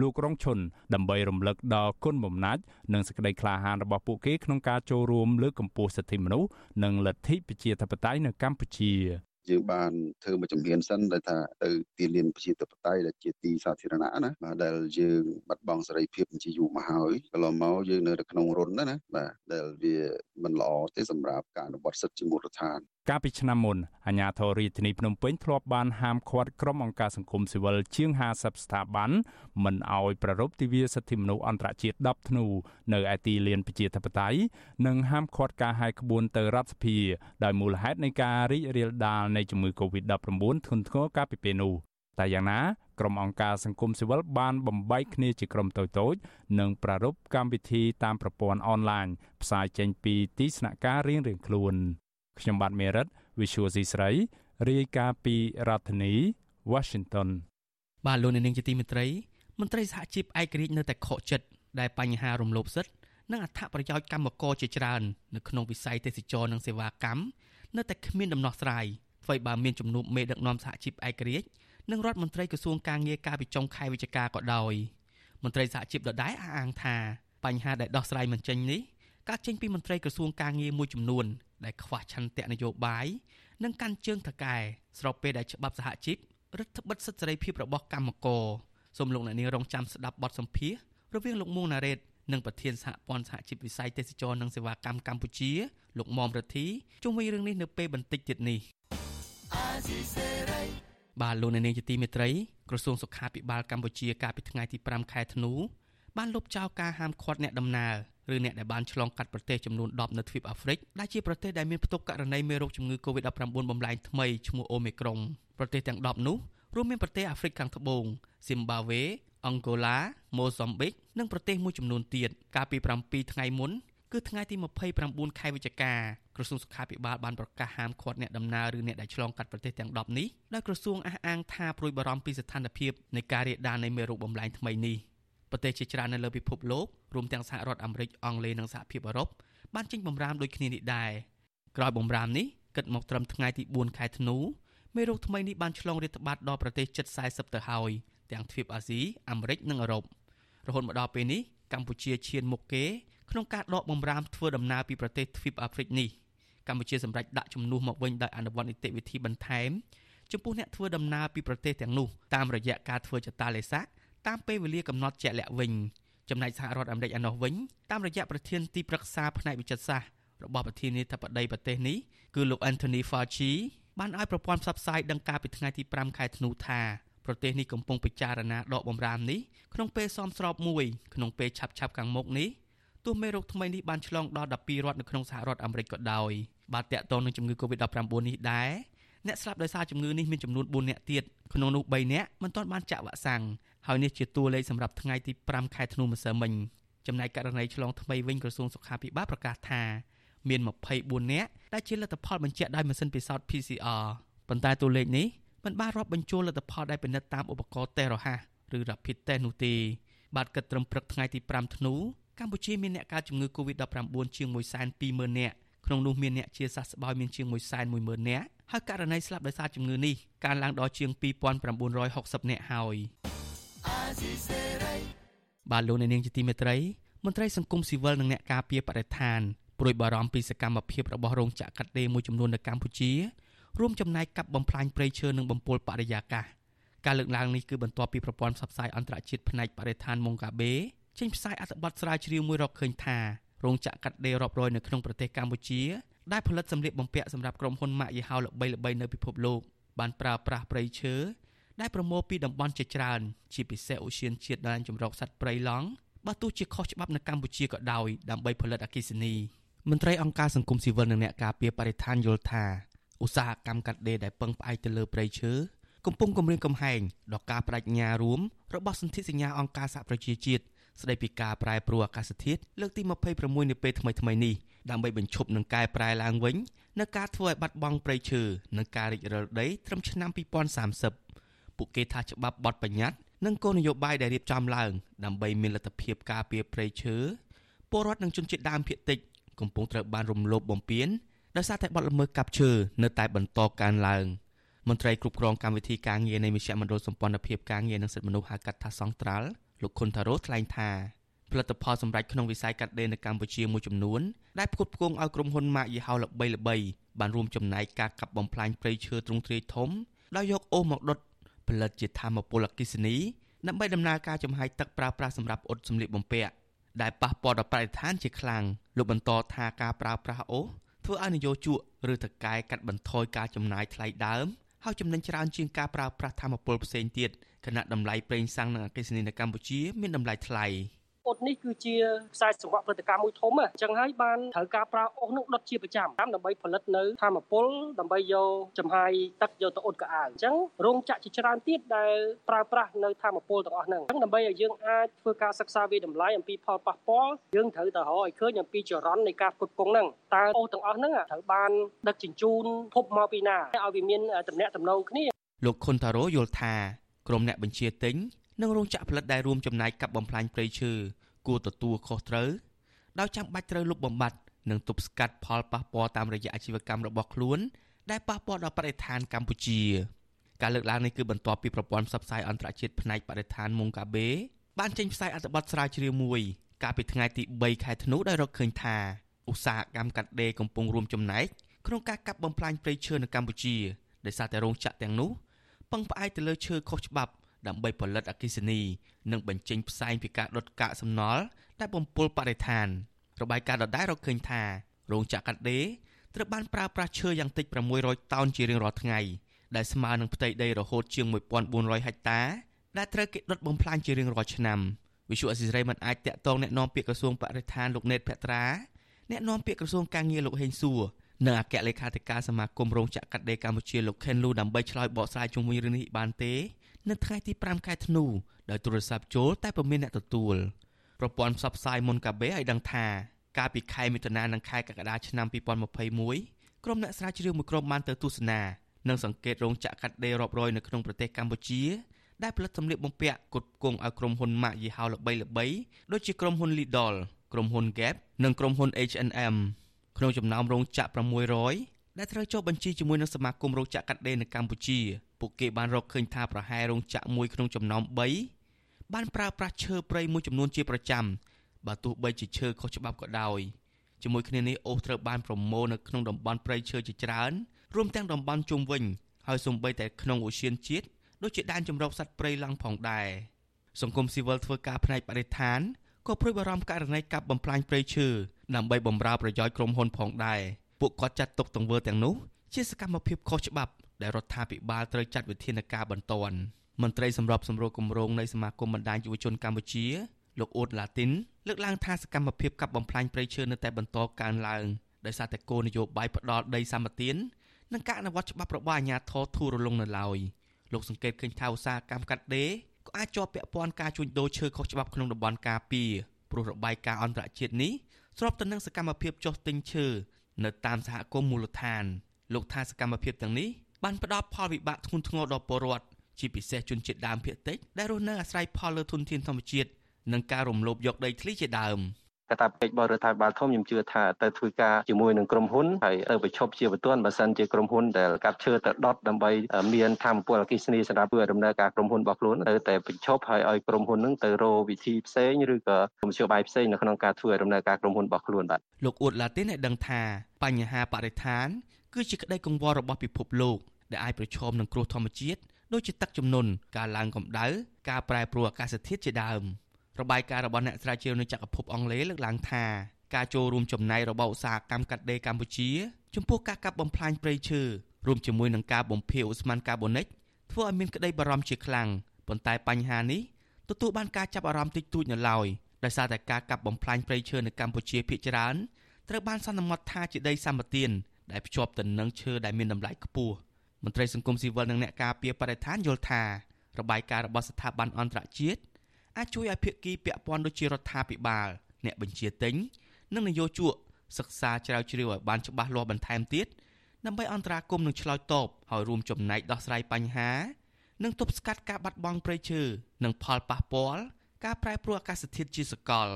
លោករងឈុនដើម្បីរំលឹកដល់គុណបំណាច់និងសេចក្តីក្លាហានរបស់ពួកគេក្នុងការចូលរួមលើកកម្ពស់សិទ្ធិមនុស្សនិងលទ្ធិប្រជាធិបតេយ្យនៅកម្ពុជា យើងបានធ្វើមួយជំហានសិនដែលថាទៅទីលានប្រជាធិបតេយ្យដែលជាទីសាធារណៈណាបាទដែលយើងបាត់បង់សេរីភាពជាយូរមកហើយកន្លងមកយើងនៅក្នុងរុនណាណាបាទដែលវាមិនល្អទេសម្រាប់ការអនុវត្តសិទ្ធិជាមូលដ្ឋាន កាលពីឆ្នាំមុនអាជ្ញាធររាជធានីភ្នំពេញធ្លាប់បានហាមឃាត់ក្រុមអង្គការសង្គមស៊ីវិលជាង50ស្ថាប័នមិនឲ្យប្រារព្ធទិវាសិទ្ធិមនុស្សអន្តរជាតិ10ធ្នូនៅឯទីលានប្រជាធិបតេយ្យនិងហាមឃាត់ការហាយក្បួនទៅរដ្ឋសភាដោយមូលហេតុនៃការរីករាលដាលនៃជំងឺ Covid-19 ធ្ងន់ធ្ងរកាលពីពេលនោះតែយ៉ាងណាក្រុមអង្គការសង្គមស៊ីវិលបានបំបែកគ្នាជាក្រុមតូចៗនិងប្រារព្ធកម្មវិធីតាមប្រព័ន្ធអនឡាញផ្សាយចេញពីទីស្នាក់ការរៀងៗខ្លួន ខ្ញុំបាទមេរិត Visual C ស្រីរាយការណ៍ពីរដ្ឋធានី Washington បាទលោកនាងជាទីមេត្រីមន្ត្រីសហជីពឯករាជ្យនៅតែខកចិត្តដែលបញ្ហារំលោភសិទ្ធិនិងអត្ថប្រយោជន៍កម្មករជាច្រើននៅក្នុងវិស័យទេសចរនិងសេវាកម្មនៅតែគ្មានដំណោះស្រាយអ្វីបើមានជំនួបមេដឹកនាំសហជីពឯករាជ្យនិងរដ្ឋមន្ត្រីក្រសួងការងារកាលពីចុងខែវិច្ឆិកាក៏ដោយមន្ត្រីសហជីពដដែលអះអាងថាបញ្ហាដែលដោះស្រាយមិនចេញនេះកើតចេញពីមន្ត្រីក្រសួងការងារមួយចំនួន ដែលខ្វះឆន្ទៈនយោបាយនិងកាន់ជើងថកែស្របពេលដែលច្បាប់សហជីពរដ្ឋបិទសិទ្ធិសេរីភាពរបស់កម្មករសូមលោកអ្នកនាងរងចាំស្ដាប់បទសម្ភាសន៍រវាងលោកមួងណារ៉េតនិងប្រធានសហព័ន្ធសហជីពវិស័យទេសចរនិងសេវាកម្មកម្ពុជាលោកមុំរទ្ធីជុំវិញរឿងនេះនៅពេលបន្តិចទៀតនេះបាទលោកអ្នកនាងជាទីមេត្រីក្រសួងសុខាភិបាលកម្ពុជាកាលពីថ្ងៃទី5ខែធ្នូបានលុបចោលការហាមឃាត់អ្នកដំណើរ ឬអ្នកដែលបានឆ្លងកាត់ប្រទេសចំនួន10នៅទ្វីបអាហ្វ្រិកដែលជាប្រទេសដែលមានផ្ទុកករណីមេរោគជំងឺ Covid-19 បំលែងថ្មីឈ្មោះ Omicron ប្រទេសទាំង10នោះរួមមានប្រទេសអាហ្វ្រិកខាងត្បូងស៊ីមបាវេអង់ហ្គោឡាម៉ូហ្សំប៊ិកនិងប្រទេសមួយចំនួនទៀតកាលពី7ថ្ងៃមុនគឺថ្ងៃទី29ខែវិច្ឆិកាក្រសួងសុខាភិបាលបានប្រកាសហាមឃាត់អ្នកដំណើរឬអ្នកដែលឆ្លងកាត់ប្រទេសទាំង10នេះដោយក្រសួងអះអាងថាព្រួយបារម្ភពីស្ថានភាពនៃការរាលដាលនៃមេរោគបំលែងថ្មីនេះ ប្រទេសជាច្រើននៅលើពិភពលោករួមទាំងសហរដ្ឋអាមេរិកអង់គ្លេសនិងសហភាពអឺរ៉ុបបានចេញបំរាមដូចគ្នានេះដែរក្រោយបំរាមនេះគិតមកត្រឹមថ្ងៃទី4ខែធ្នូមេរោគថ្មីនេះបានឆ្លងរាតត្បាតដល់ប្រទេសជិត40ទៅហើយទាំងទ្វីបអាស៊ីអាមេរិកនិងអឺរ៉ុបរហូតមកដល់ពេលនេះកម្ពុជាឈានមុខគេក្នុងការដកបំរាមធ្វើដំណើរពីប្រទេសទ្វីបអាហ្វ្រិកនេះកម្ពុជាសម្រេចដាក់ជំនួសមកវិញដោយអនុវត្តនីតិវិធីបន្ថែមចំពោះអ្នកធ្វើដំណើរពីប្រទេសទាំងនោះតាមរយៈការធ្វើចតាឡេសា តាមពេលវេលាកំណត់ជាក់លាក់វិញចំណែកសហរដ្ឋអាមេរិកឯណោះវិញតាមរយៈប្រធានទីប្រឹក្សាផ្នែកវិចិត្រសាស្ត្ររបស់ប្រធានាធិបតីប្រទេសនេះគឺលោក Anthony Fauci បានឲ្យប្រព័ន្ធផ្សព្វផ្សាយដឹងការពីថ្ងៃទី5ខែធ្នូថាប្រទេសនេះកំពុងពិចារណាដកបំរាមនេះក្នុងពេលសមស្របមួយក្នុងពេលឆាប់ឆាប់ខាងមុខនេះទោះមេរោគថ្មីនេះបានឆ្លងដល់12រដ្ឋនៅក្នុងសហរដ្ឋអាមេរិកក៏ដោយបាទតកតងនឹងជំងឺ Covid-19 នេះដែរអ្នកស្លាប់ដោយសារជំងឺនេះមានចំនួន4អ្នកទៀតក្នុងនោះ3អ្នកមិនទាន់បានចាក់វ៉ាក់សាំង ហើយនេះជាតួលេខសម្រាប់ថ្ងៃទី5ខែធ្នូម្សិលមិញចំណែកករណីឆ្លងថ្មីវិញក្រសួងសុខាភិបាលប្រកាសថាមាន24នាក់ដែលជាលទ្ធផលបញ្ជាក់ដោយម៉ាស៊ីនពិសោធន៍ PCR ប៉ុន្តែតួលេខនេះមិនបានរាប់បញ្ចូលលទ្ធផលដែលពិនិត្យតាមឧបករណ៍តេស្តរហ័សឬ Rapid Test នោះទេបាទគិតត្រឹមព្រឹកថ្ងៃទី5ធ្នូកម្ពុជាមានអ្នកកើតជំងឺ Covid-19 ជាង120,000នាក់ក្នុងនោះមានអ្នកជាសះស្បើយមានជាង110,000នាក់ហើយករណីស្លាប់ដោយសារជំងឺនេះកើនឡើងដល់ជាង2960នាក់ហើយ បាទលោកអ្នកនាងជាទីមេត្រីមន្ត្រីសង្គមស៊ីវិលនិងអ្នកការពារបរិស្ថានព្រួយបារម្ភពីសកម្មភាពរបស់រោងចក្រកាត់ដេរមួយចំនួននៅកម្ពុជារួមចំណែកកាប់បំផ្លាញព្រៃឈើនិងបំពុលបរិយាកាសការលើកឡើងនេះគឺបន្ទាប់ពីប្រព័ន្ធផ្សព្វផ្សាយអន្តរជាតិផ្នែកបរិស្ថានម៉ុងកាបេចេញផ្សាយអត្ថបទស្រាវជ្រាវមួយរកឃើញថារោងចក្រកាត់ដេររាប់រយនៅក្នុងប្រទេសកម្ពុជាដែលផលិតសម្លៀកបំពាក់សម្រាប់ក្រុមហ៊ុនម៉ាកយីហោល្បីៗនៅពិភពលោកបានប្រើប្រាស់ព្រៃឈើ ដែលប្រមូលពីតំបន់ជាច្រើនជាពិសេសឧស្សាហជាតិដែនជម្រកសត្វព្រៃឡង់បើទោះជាខុសច្បាប់នៅកម្ពុជាក៏ដោយដើម្បីផលិតអគ្គិសនីមន្ត្រីអង្គការសង្គមស៊ីវិលនិងអ្នកការពារបរិស្ថានយល់ថាឧស្សាហកម្មកាត់ដេរដែលពឹងផ្អែកទៅលើព្រៃឈើកំពុងគម្រាមកំហែងដល់ការបដិញ្ញារួមរបស់សន្ធិសញ្ញាអង្គការសហប្រជាជាតិស្ដីពីការប្រែប្រួលអាកាសធាតុលើកទី26នាពេលថ្មីៗនេះដើម្បីបញ្ឈប់នឹងកែប្រែឡើងវិញនៅការធ្វើឲ្យបាត់បង់ព្រៃឈើនិងការរិចរិលដីត្រឹមឆ្នាំ2030 ពួកគេថាច្បាប់បទបញ្ញត្តិនិងគោលនយោបាយដែលរៀបចំឡើងដើម្បីមានលទ្ធភាពការពារព្រៃឈើពលរដ្ឋនិងជនជាតិដើមភាគតិចកំពុងត្រូវបានរំលោភបំពានដោយសារតែបទល្មើសកាប់ឈើនៅតែបន្តកើនឡើងមន្ត្រីគ្រប់គ្រងកម្មវិធីការងារនៃមជ្ឈមណ្ឌលសម្ព័ន្ធភាពការងារនិងសិទ្ធិមនុស្សហៅកាត់ថាសង្ត្រាល់លោកខុនថារ៉ូថ្លែងថាផលិតផលសម្រាប់ក្នុងវិស័យកាត់ដេរនៅកម្ពុជាមួយចំនួនដែលផ្គត់ផ្គង់ឲ្យក្រុមហ៊ុនម៉ាកយីហោល្បីៗបានរួមចំណែកការកាប់បំផ្លាញព្រៃឈើទ្រង់ទ្រាយធំដោយយកអូសមកដុត ផលិតជាធម្មពលអគ្គិសនីដើម្បីដំណើរការចំហាយទឹកប្រើប្រាស់សម្រាប់អ៊ុតសម្លៀកបំពាក់ដែលប៉ះពាល់ដល់បរិស្ថានជាខ្លាំងលោកបន្តថាការប្រើប្រាស់អូសធ្វើឲ្យនយោជកឬតកែកាត់បន្ថយការចំណាយថ្លៃដើមហើយចំណេញច្រើនជាងការប្រើប្រាស់ធម្មពលផ្សេងទៀតខណៈតម្លៃប្រេងសាំងនិងអគ្គិសនីនៅកម្ពុជាមានតម្លៃថ្លៃ។ អ៊ុតនេះគឺជាខ្សែសង្វាក់ផលិតកម្មមួយធំអញ្ចឹងហើយបានត្រូវការប្រើអ៊ុតនឹងដុតជាប្រចាំតាមដើម្បីផលិតនៅធម្មពលដើម្បីយកចំហាយទឹកយកទៅអ៊ុតកៅអៅអញ្ចឹងរោងចក្រជាច្រើនទៀតដែលប្រើប្រាស់នៅធម្មពលទាំងអស់ហ្នឹងអញ្ចឹងដើម្បីឲ្យយើងអាចធ្វើការសិក្សាវិតម្លៃអំពីផលប៉ះពាល់យើងត្រូវតែរកឲ្យឃើញអំពីចរន្តនៃការផ្គត់ផ្គង់ហ្នឹងតើអ៊ុតទាំងអស់ហ្នឹងត្រូវបានដឹកជញ្ជូនភពមកពីណាឲ្យវាមានតំណែងតំណងគ្នាលោកខុនតារ៉ូយល់ថាក្រុមអ្នកបញ្ជាទិញ និងរោងចក្រផលិតដែលរួមចំណែកកាប់បំផ្លាញព្រៃឈើគួរទទួលខុសត្រូវដោយចាំបាច់ត្រូវលុបបំបាត់និងទប់ស្កាត់ផលប៉ះពាល់តាមរយៈអាជីវកម្មរបស់ខ្លួនដែលប៉ះពាល់ដល់បរិស្ថានកម្ពុជាការលើកឡើងនេះគឺបន្ទាប់ពីប្រព័ន្ធផ្សព្វផ្សាយអន្តរជាតិផ្នែកបរិស្ថានមុងកាបេបានចេញផ្សាយអត្ថបទស្រាវជ្រាវមួយកាលពីថ្ងៃទី3ខែធ្នូដោយរកឃើញថាឧស្សាហកម្មកាត់ដេរកំពុងរួមចំណែកក្នុងការកាប់បំផ្លាញព្រៃឈើនៅកម្ពុជាដោយសារតែរោងចក្រទាំងនោះពឹងផ្អែកទៅលើឈើខុសច្បាប់ ដើម្បីផលិតអគ្គិសនីនិងបញ្ចេញផ្សែងពីការដុតកាកសំណល់ដែលបំពុលបរិស្ថានរបាយការណ៍ដដែលរកឃើញថារោងចក្រកាត់ដេរត្រូវបានប្រើប្រាស់ឈើយ៉ាងតិច600តោនជារៀងរាល់ថ្ងៃដែលស្មើនឹងផ្ទៃដីរហូតជាង1400ហិកតាដែលត្រូវគេដុតបំផ្លាញជារៀងរាល់ឆ្នាំវិសុអសិរ័យមិនអាចតាក់ទងแนะនាំពាក្យក្រសួងបរិស្ថានលោកណេតភត្រាអ្នកនាំពាក្យក្រសួងកាងារលោកហេងសួរនិងអគ្គលេខាធិការសមាគមរោងចក្រកាត់ដេរកម្ពុជាលោកខេនលូដើម្បីឆ្លើយបកស្រាយជុំវិញរឿងនេះបានទេ នៅថ្ងៃទី5ខែធ្នូដោយទូរស័ព្ទចូលតែពុំមានអ្នកទទួលប្រព័ន្ធផ្សព្វផ្សាយមុនកាបេឲ្យដឹងថាកាលពីខែមិថុនានិងខែកក្កដាឆ្នាំ2021ក្រុមអ្នកស្រាវជ្រាវមួយក្រុមបានទៅទស្សនានិងសង្កេតរោងចក្រកាត់ដេររាប់រយនៅក្នុងប្រទេសកម្ពុជាដែលផលិតសម្លៀកបំពាក់គុតគង់ឲ្យក្រុមហ៊ុនម៉ាកយីហោល្បីៗដូចជាក្រុមហ៊ុន Lidl ក្រុមហ៊ុន Gap និងក្រុមហ៊ុន H&M ក្នុងចំណោមរោងចក្រ600ដែលត្រូវចុះបញ្ជីជាមួយនឹងសមាគមរោងចក្រកាត់ដេរនៅកម្ពុជា ពួកគេបានរកឃើញថាប្រហែលរោងចក្រមួយក្នុងចំណោម3បានប្រើប្រាស់ឈើព្រៃមួយចំនួនជាប្រចាំបើទោះបីជាឈើខុសច្បាប់ក៏ដោយជាមួយគ្នានេះអូសត្រូវបានប្រមូលនៅក្នុងតំបន់ព្រៃឈើជាច្រើនរួមទាំងតំបន់ជុំវិញហើយសូម្បីតែក្នុងឧទ្យានជាតិដូចជាដែនជម្រកសត្វព្រៃឡង់ផងដែរសង្គមស៊ីវិលធ្វើការផ្នែកបរិស្ថានក៏ព្រួយបារម្ភករណីកាប់បំផ្លាញព្រៃឈើដើម្បីបម្រើប្រយោជន៍ក្រុមហ៊ុនផងដែរពួកគាត់ចាត់ទុកទង្វើទាំងនោះជាសកម្មភាពខុសច្បាប់ ដែលរដ្ឋាភិបាលត្រូវចាត់វិធានការបន្ទាន់មន្ត្រីសម្របសម្រួលគម្រោងនៃសមាគមបណ្ដាញយុវជនកម្ពុជាលោកអ៊ូតឡាទីនលើកឡើងថាសកម្មភាពកាប់បំផ្លាញព្រៃឈើនៅតែបន្តកើនឡើងដោយសារតែគោលនយោបាយផ្ដាល់ដីសម្បត្តិនិងការអនុវត្តច្បាប់របស់អាជ្ញាធរធូររលុងនៅឡើយលោកសង្កេតឃើញថាឧស្សាហកម្មកាត់ដេរក៏អាចជាប់ពាក់ព័ន្ធការជួញដូរឈើខុសច្បាប់ក្នុងតំបន់ការពារព្រោះរបាយការណ៍អន្តរជាតិនេះស្របទៅនឹងសកម្មភាពចុះទិញឈើនៅតាមសហគមន៍មូលដ្ឋានលោកថាសកម្មភាពទាំងនេះ បានផ្ដល់ផលវិបាកធ្ងន់ធ្ងរដល់ពលរដ្ឋជាពិសេសជនជាតិដើមភាគតិចដែលរស់នៅអាស្រ័យផលលើធនធានធម្មជាតិនិងការរំលោភយកដីធ្លីជាដើមកតាពេកបរដ្ឋាភិបាលធំខ្ញុំជឿថាទៅធ្វើការជាមួយនឹងក្រុមហ៊ុនហើយទៅប្រឈប់ជាបន្ទាន់បើសិនជាក្រុមហ៊ុនដែលកាប់ឈើទៅដុតដើម្បីមានធម្មពលអគិសនីសម្រាប់ធ្វើដំណើរការក្រុមហ៊ុនរបស់ខ្លួនទៅតែប្រឈប់ហើយឲ្យក្រុមហ៊ុននឹងទៅរកវិធីផ្សេងឬក៏មធ្យោបាយផ្សេងនៅក្នុងការធ្វើដំណើរការក្រុមហ៊ុនរបស់ខ្លួនបាទលោកអ៊ូតឡាទីនឲ្យដឹងថាបញ្ហាបរិស្ថាន គឺជាក្តីកង្វល់របស់ពិភពលោកដែលអាចប្រឈមនឹងគ្រោះធម្មជាតិដូចជាទឹកជំនន់ការឡើងកម្ដៅការប្រែប្រួលអាកាសធាតុជាដើមរបាយការណ៍របស់អ្នកស្រាវជ្រាវនៅចក្រភពអង់គ្លេសលើកឡើងថាការចូលរួមចំណែករបស់ឧស្សាហកម្មកាត់ដេរកម្ពុជាចំពោះការកាប់បំផ្លាញព្រៃឈើរួមជាមួយនឹងការបំភាយឧស្ម័នកាបូនិកធ្វើឲ្យមានក្តីបារម្ភជាខ្លាំងប៉ុន្តែបញ្ហានេះទទួលបានការចាប់អារម្មណ៍តិចតួចនៅឡើយដោយសារតែការកាប់បំផ្លាញព្រៃឈើនៅកម្ពុជាភាគច្រើនត្រូវបានសន្មត់ថាជាដីសម្បត្តិ ដែលភ្ជាប់ទៅនឹងឈើដែលមានតម្លៃខ្ពស់មន្ត្រីសង្គមស៊ីវិលនិងអ្នកការពារបរិស្ថានយល់ថារបាយការណ៍របស់ស្ថាប័នអន្តរជាតិអាចជួយឲ្យភាគីពាក់ព័ន្ធដូចជារដ្ឋាភិបាល អ្នកបញ្ជាទិញនិងនយោជកសិក្សាជ្រាវជ្រាវឲ្យបានច្បាស់លាស់បន្ថែមទៀតដើម្បីអន្តរាគមន៍និងឆ្លើយតបឲ្យរួមចំណែកដោះស្រាយបញ្ហានិងទប់ស្កាត់ការបាត់បង់ព្រៃឈើនិងផលប៉ះពាល់ការប្រែប្រួលអាកាសធាតុជាសកល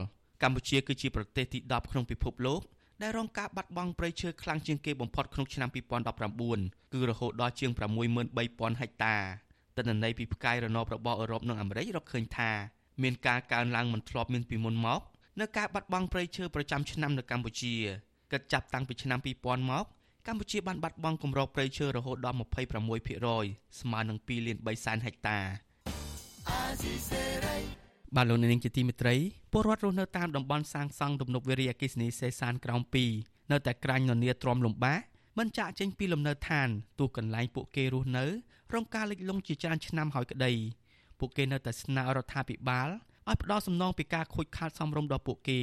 កម្ពុជាគឺជាប្រទេសទី10ក្នុងពិភពលោក ដែលរងការបាត់បង់ព្រៃឈើខ្លាំងជាងគេបំផុតក្នុងឆ្នាំ2019គឺរហូតដល់ជាង63000ហិកតាទិន្នន័យពីផ្កាយរណបរបស់អឺរ៉ុបនិងអាមេរិករកឃើញថាមានការកើនឡើងមិនធ្លាប់មានពីមុនមកនៅការបាត់បង់ព្រៃឈើប្រចាំឆ្នាំនៅកម្ពុជាគិតចាប់តាំងពីឆ្នាំ2000មកកម្ពុជាបានបាត់បង់គម្របព្រៃឈើរហូតដល់26%ស្មើនឹង2លាន3សែនហិកតា បាទលោកនាងជាទីមេត្រីពលរដ្ឋរស់នៅតាមតំបន់សាងសង់ទំនប់វារីអគ្គិសនីសេសានក្រោម2នៅតែក្រាញ់ននីទ្រាំលំបាកមិនចាក់ចេញពីលំនៅឋានទោះកន្លែងពួកគេរស់នៅរងការលិចលង់ជាច្រើនឆ្នាំហើយក្តីពួកគេនៅតែស្នើរដ្ឋាភិបាលឲ្យផ្ដល់សំណងពីការខូចខាតសំរុំដល់ពួកគេ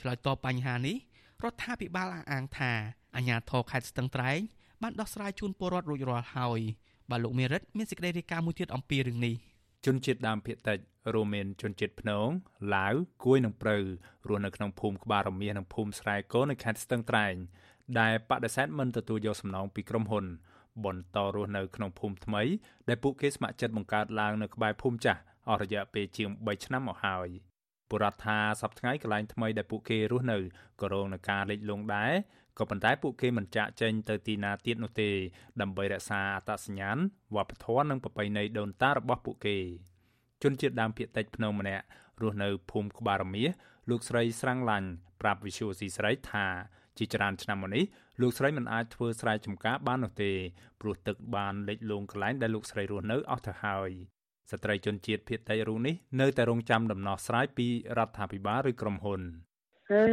ឆ្លើយតបបញ្ហានេះរដ្ឋាភិបាលអះអាងថាអាជ្ញាធរខេត្តស្ទឹងត្រែងបានដោះស្រាយជូនពលរដ្ឋរួចរាល់ហើយបាទលោកមេរិតមានសេចក្តីរាយការណ៍មួយទៀតអំពីរឿងនេះ ជនជាតិដើមភាគតិចរួមមានជនជាតិភ្នងឡាវគួយនិងព្រៅរស់នៅក្នុងភូមិក្បាលរមៀសនិងភូមិស្រែកូននៅខេត្តស្ទឹងត្រែងដែលបដិសេធមិនទទួលយកសំណងពីក្រុមហ៊ុន បន្តរស់នៅក្នុងភូមិថ្មីដែលពួកគេស្ម័គ្រចិត្តបង្កើតឡើងនៅក្បែរភូមិចាស់អស់រយៈពេលជាង3ឆ្នាំមកហើយបុរដ្ឋថាសប្តាហ៍ថ្ងៃកន្លែងថ្មីដែលពួកគេរស់នៅក៏រងនឹងការលិចលង់ដែរ ក៏ប៉ុន្តែពួកគេមិនចាក់ចែងទៅទីណាទៀតនោះទេដើម្បីរក្សាអត្តសញ្ញាណវប្បធម៌និងប្រពៃណីដូនតារបស់ពួកគេជនជាតិដើមភាគតិចភ្នំម្នាក់រស់នៅភូមិក្បាលរមៀសលោកស្រីស្រាំងឡាញ់ប្រាប់វិសុយស៊ីស្រីថាជាច្រើនឆ្នាំមកនេះលោកស្រីមិនអាចធ្វើស្រែចម្ការបាននោះទេព្រោះទឹកបានលិចលង់កន្លែងដែលលោកស្រីរស់នៅអស់ទៅហើយស្ត្រីជនជាតិភៀតតិចរូបនេះនៅតែរងចាំដំណោះស្រាយពីរដ្ឋាភិបាលឬក្រុមហ៊ុន គឺ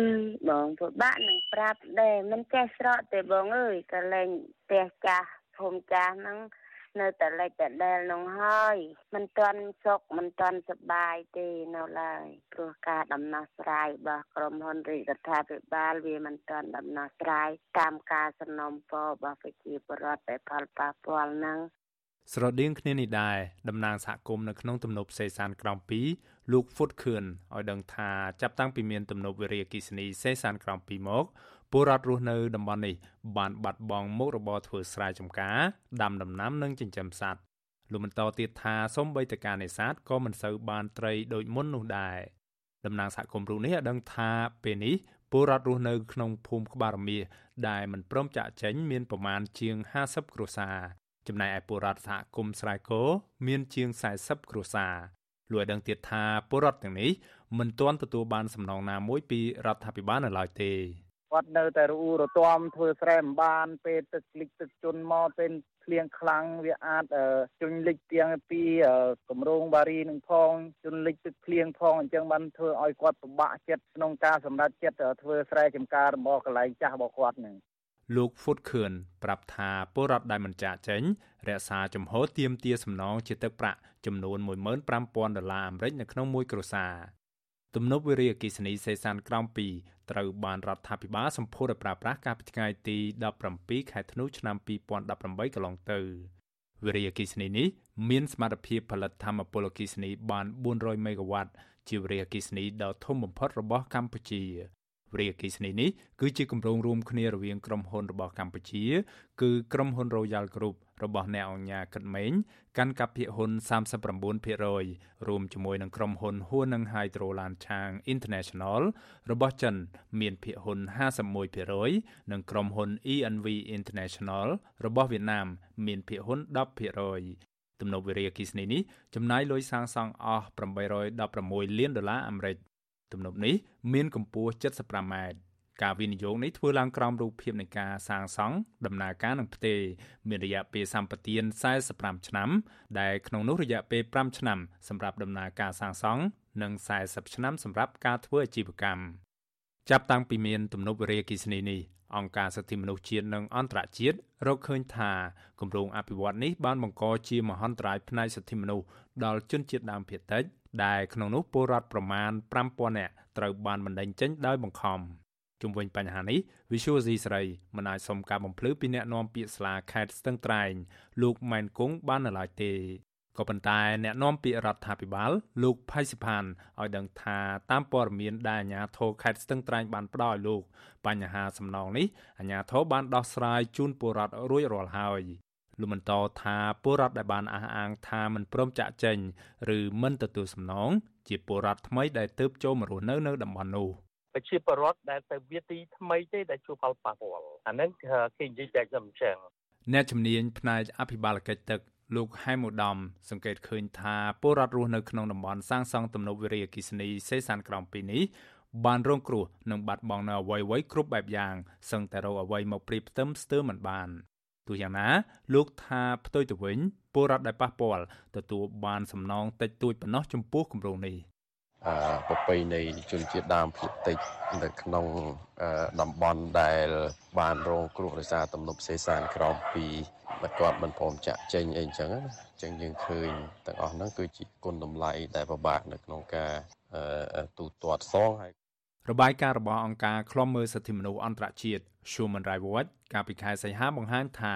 បងពិបាកនឹងប្រាប់ដែរមិនចេះស្រកទេបងអើយកលែងផ្ទះចាស់ភូមិចាស់ហ្នឹងនៅតែលិចតែដែលនោះហើយមិនទាន់សុខមិនទាន់សប្បាយទេនៅឡើយព្រោះការដំណោះស្រាយរបស់ក្រុមហ៊ុនរាជរដ្ឋាភិបាលវាមិនទាន់ដំណោះស្រាយតាមការសំណូមពររបស់ប្រជាពលរដ្ឋដែលផលប៉ះពាល់ហ្នឹងស្រដៀងគ្នានេះដែរតំណាងសហគមន៍នៅក្នុងទំនប់សេសានក្រំ2 លោកហ្វុតខឿនឲ្យដឹងថាចាប់តាំងពីមានទំនប់វារីអគ្គិសនីសេសានក្រំ2មកពលរដ្ឋរស់នៅតំបន់នេះបានបាត់បង់មុខរបរធ្វើស្រែចម្ការដាំដំណាំនិងចិញ្ចឹមសត្វលោកបន្តទៀតថាសូម្បីតែការនេសាទក៏មិនសូវបានត្រីដូចមុននោះដែរតំណាងសហគមន៍រូបនេះឲ្យដឹងថាពេលនេះពលរដ្ឋរស់នៅក្នុងភូមិក្បាលរមៀដែលមិនព្រមចាក់ចេញមានប្រមាណជាង50គ្រួសារចំណែកឯពលរដ្ឋសហគមន៍ស្រែគោមានជាង40គ្រួសារ លោកឲ្យដឹងទៀតថាពលរដ្ឋទាំងនេះមិនទាន់ទទួលបានសំណងណាមួយពីរដ្ឋាភិបាលនៅឡើយទេគាត់នៅតែរអ៊ូរទាំធ្វើស្រែមិនបាន ពេលទឹកលិចទឹកជន់មកពេលភ្លៀងខ្លាំងវាអាចជន់លិចទាំងពីគម្រោងបារីនឹងផងជន់លិចទឹកភ្លៀងផងអញ្ចឹងបានធ្វើឲ្យគាត់ពិបាកចិត្តក្នុងការសម្រេចចិត្តធ្វើស្រែចម្ការរបស់កន្លែងចាស់របស់គាត់នឹង លោកហ្វុតខឿនប្រាប់ថាពលរដ្ឋដែលមិនចាក់ចេញរក្សាចំហទាមទារសំណងជាទឹកប្រាក់ចំនួន15000ដុល្លារអាមេរិកនៅក្នុងមួយគ្រួសារទំនប់វារីអគ្គិសនីសេសានក្រោម2ត្រូវបានរដ្ឋាភិបាលសម្ពោធឲ្យប្រើប្រាស់កាលពីថ្ងៃទី17ខែធ្នូឆ្នាំ2018កន្លងទៅវារីអគ្គិសនីនេះមានសមត្ថភាពផលិតថាមពលអគ្គិសនីបាន400មេហ្គាវ៉ាត់ជាវារីអគ្គិសនីដ៏ធំបំផុតរបស់កម្ពុជាវិ រិយអគ្គិសនីនេះគឺជាគម្រោងរួមគ្នារវាងក្រុមហ៊ុនរបស់កម្ពុជា គឺក្រុមហ៊ុន Royal Group របស់អ្នកអង្គការកិតមេងកាន់កាប់ភាគហ៊ុន39%រួមជាមួយនឹងក្រុមហ៊ុន Huaneng Hydro Lanchang International របស់ចិន មានភាគហ៊ុន51%និងក្រុមហ៊ុន ENV International របស់វៀតណាម មានភាគហ៊ុន10%ទំនប់វារីអគ្គិសនីនេះចំណាយលុយសាងសង់អស់816លានដុល្លារអាមេរិក ទំនប់នេះមានកម្ពស់75ម៉ែត្រការវិនិយោគនេះធ្វើឡើងក្រោមរូបភាពនៃការសាងសង់ដំណើរការនឹងផ្ទេរមានរយៈពេលសម្បទាន45ឆ្នាំ ដែលក្នុងនោះរយៈពេល5ឆ្នាំសម្រាប់ដំណើរការសាងសង់និង40ឆ្នាំសម្រាប់ការធ្វើអាជីវកម្មចាប់តាំងពីមានទំនប់វារីអគ្គិសនីនេះអង្គការសិទ្ធិមនុស្សជាតិនិងអន្តរជាតិរកឃើញថាគម្រោងអភិវឌ្ឍនេះបានបង្កជាមហន្តរាយផ្នែកសិទ្ធិមនុស្សដល់ជនជាតិដើមភាគតិច ដែលក្នុងនោះពលរដ្ឋប្រមាណ5000នាក់ត្រូវបានបណ្តេញចេញដោយបង្ខំជុំវិញបញ្ហានេះ Visual C ស្រីមិនអាចសុំការបំភ្លឺពីអ្នកនាំពាក្យស្លាខេត្តស្ទឹងត្រែងលោកម៉ែនគង់បាននៅឡើយទេក៏ប៉ុន្តែអ្នកនាំពាក្យរដ្ឋាភិបាលលោកផៃសិផានឲ្យដឹងថាតាមព័ត៌មានដែលអាជ្ញាធរខេត្តស្ទឹងត្រែងបានផ្ដល់ឲ្យលោកបញ្ហាសំណងនេះអាជ្ញាធរបានដោះស្រាយជូនពលរដ្ឋរួចរាល់ហើយ លោកបន្តថាពលរដ្ឋដែលបានអះអាងថាមិនព្រមចាក់ចេញឬមិនទទួលសំណងជាពលរដ្ឋថ្មីដែលទើបចូលមករស់នៅនៅតំបន់នោះប្រជាពលរដ្ឋដែលទៅវាទីថ្មីទេដែលជួបផលប៉ះពាល់អាហ្នឹងគេនិយាយតែខ្ញុំអញ្ចឹងអ្នកជំនាញផ្នែកអភិបាលកិច្ចទឹកលោកហែមឧត្តមសង្កេតឃើញថាពលរដ្ឋរស់នៅក្នុងតំបន់សាងសង់ទំនប់វារីអគ្គិសនីសេសានក្រំពីនេះបានរងគ្រោះនិងបាត់បង់នៅអ្វីៗគ្រប់បែបយ៉ាងសឹងតែរកអ្វីមកព្រៀបផ្ទឹមស្ទើរមិនបាន ទោះយ៉ាងណាលោកថាផ្ទុយទៅវិញពលរដ្ឋដែលប៉ះពាល់ទទួលបានសំណងតិចតួចប៉ុណ្ណោះចំពោះគម្រោងនេះប្រពៃណីជនជាតិដើមភាគតិចនៅក្នុងតំបន់ដែលបានរងគ្រោះដោយសារទំនប់សេសានក្រោមពីបើគាត់មិនព្រមចាក់ចេញអីអញ្ចឹងអញ្ចឹងយើងឃើញទាំងអស់ហ្នឹងគឺជាគុណតម្លៃដែលពិបាកនៅក្នុងការទូទាត់សងហើយ របាយការណ៍របស់អង្គការឃ្លាំមើលសិទ្ធិមនុស្សអន្តរជាតិ Human Rights Watch កាលពីខែសីហាបង្ហាញថា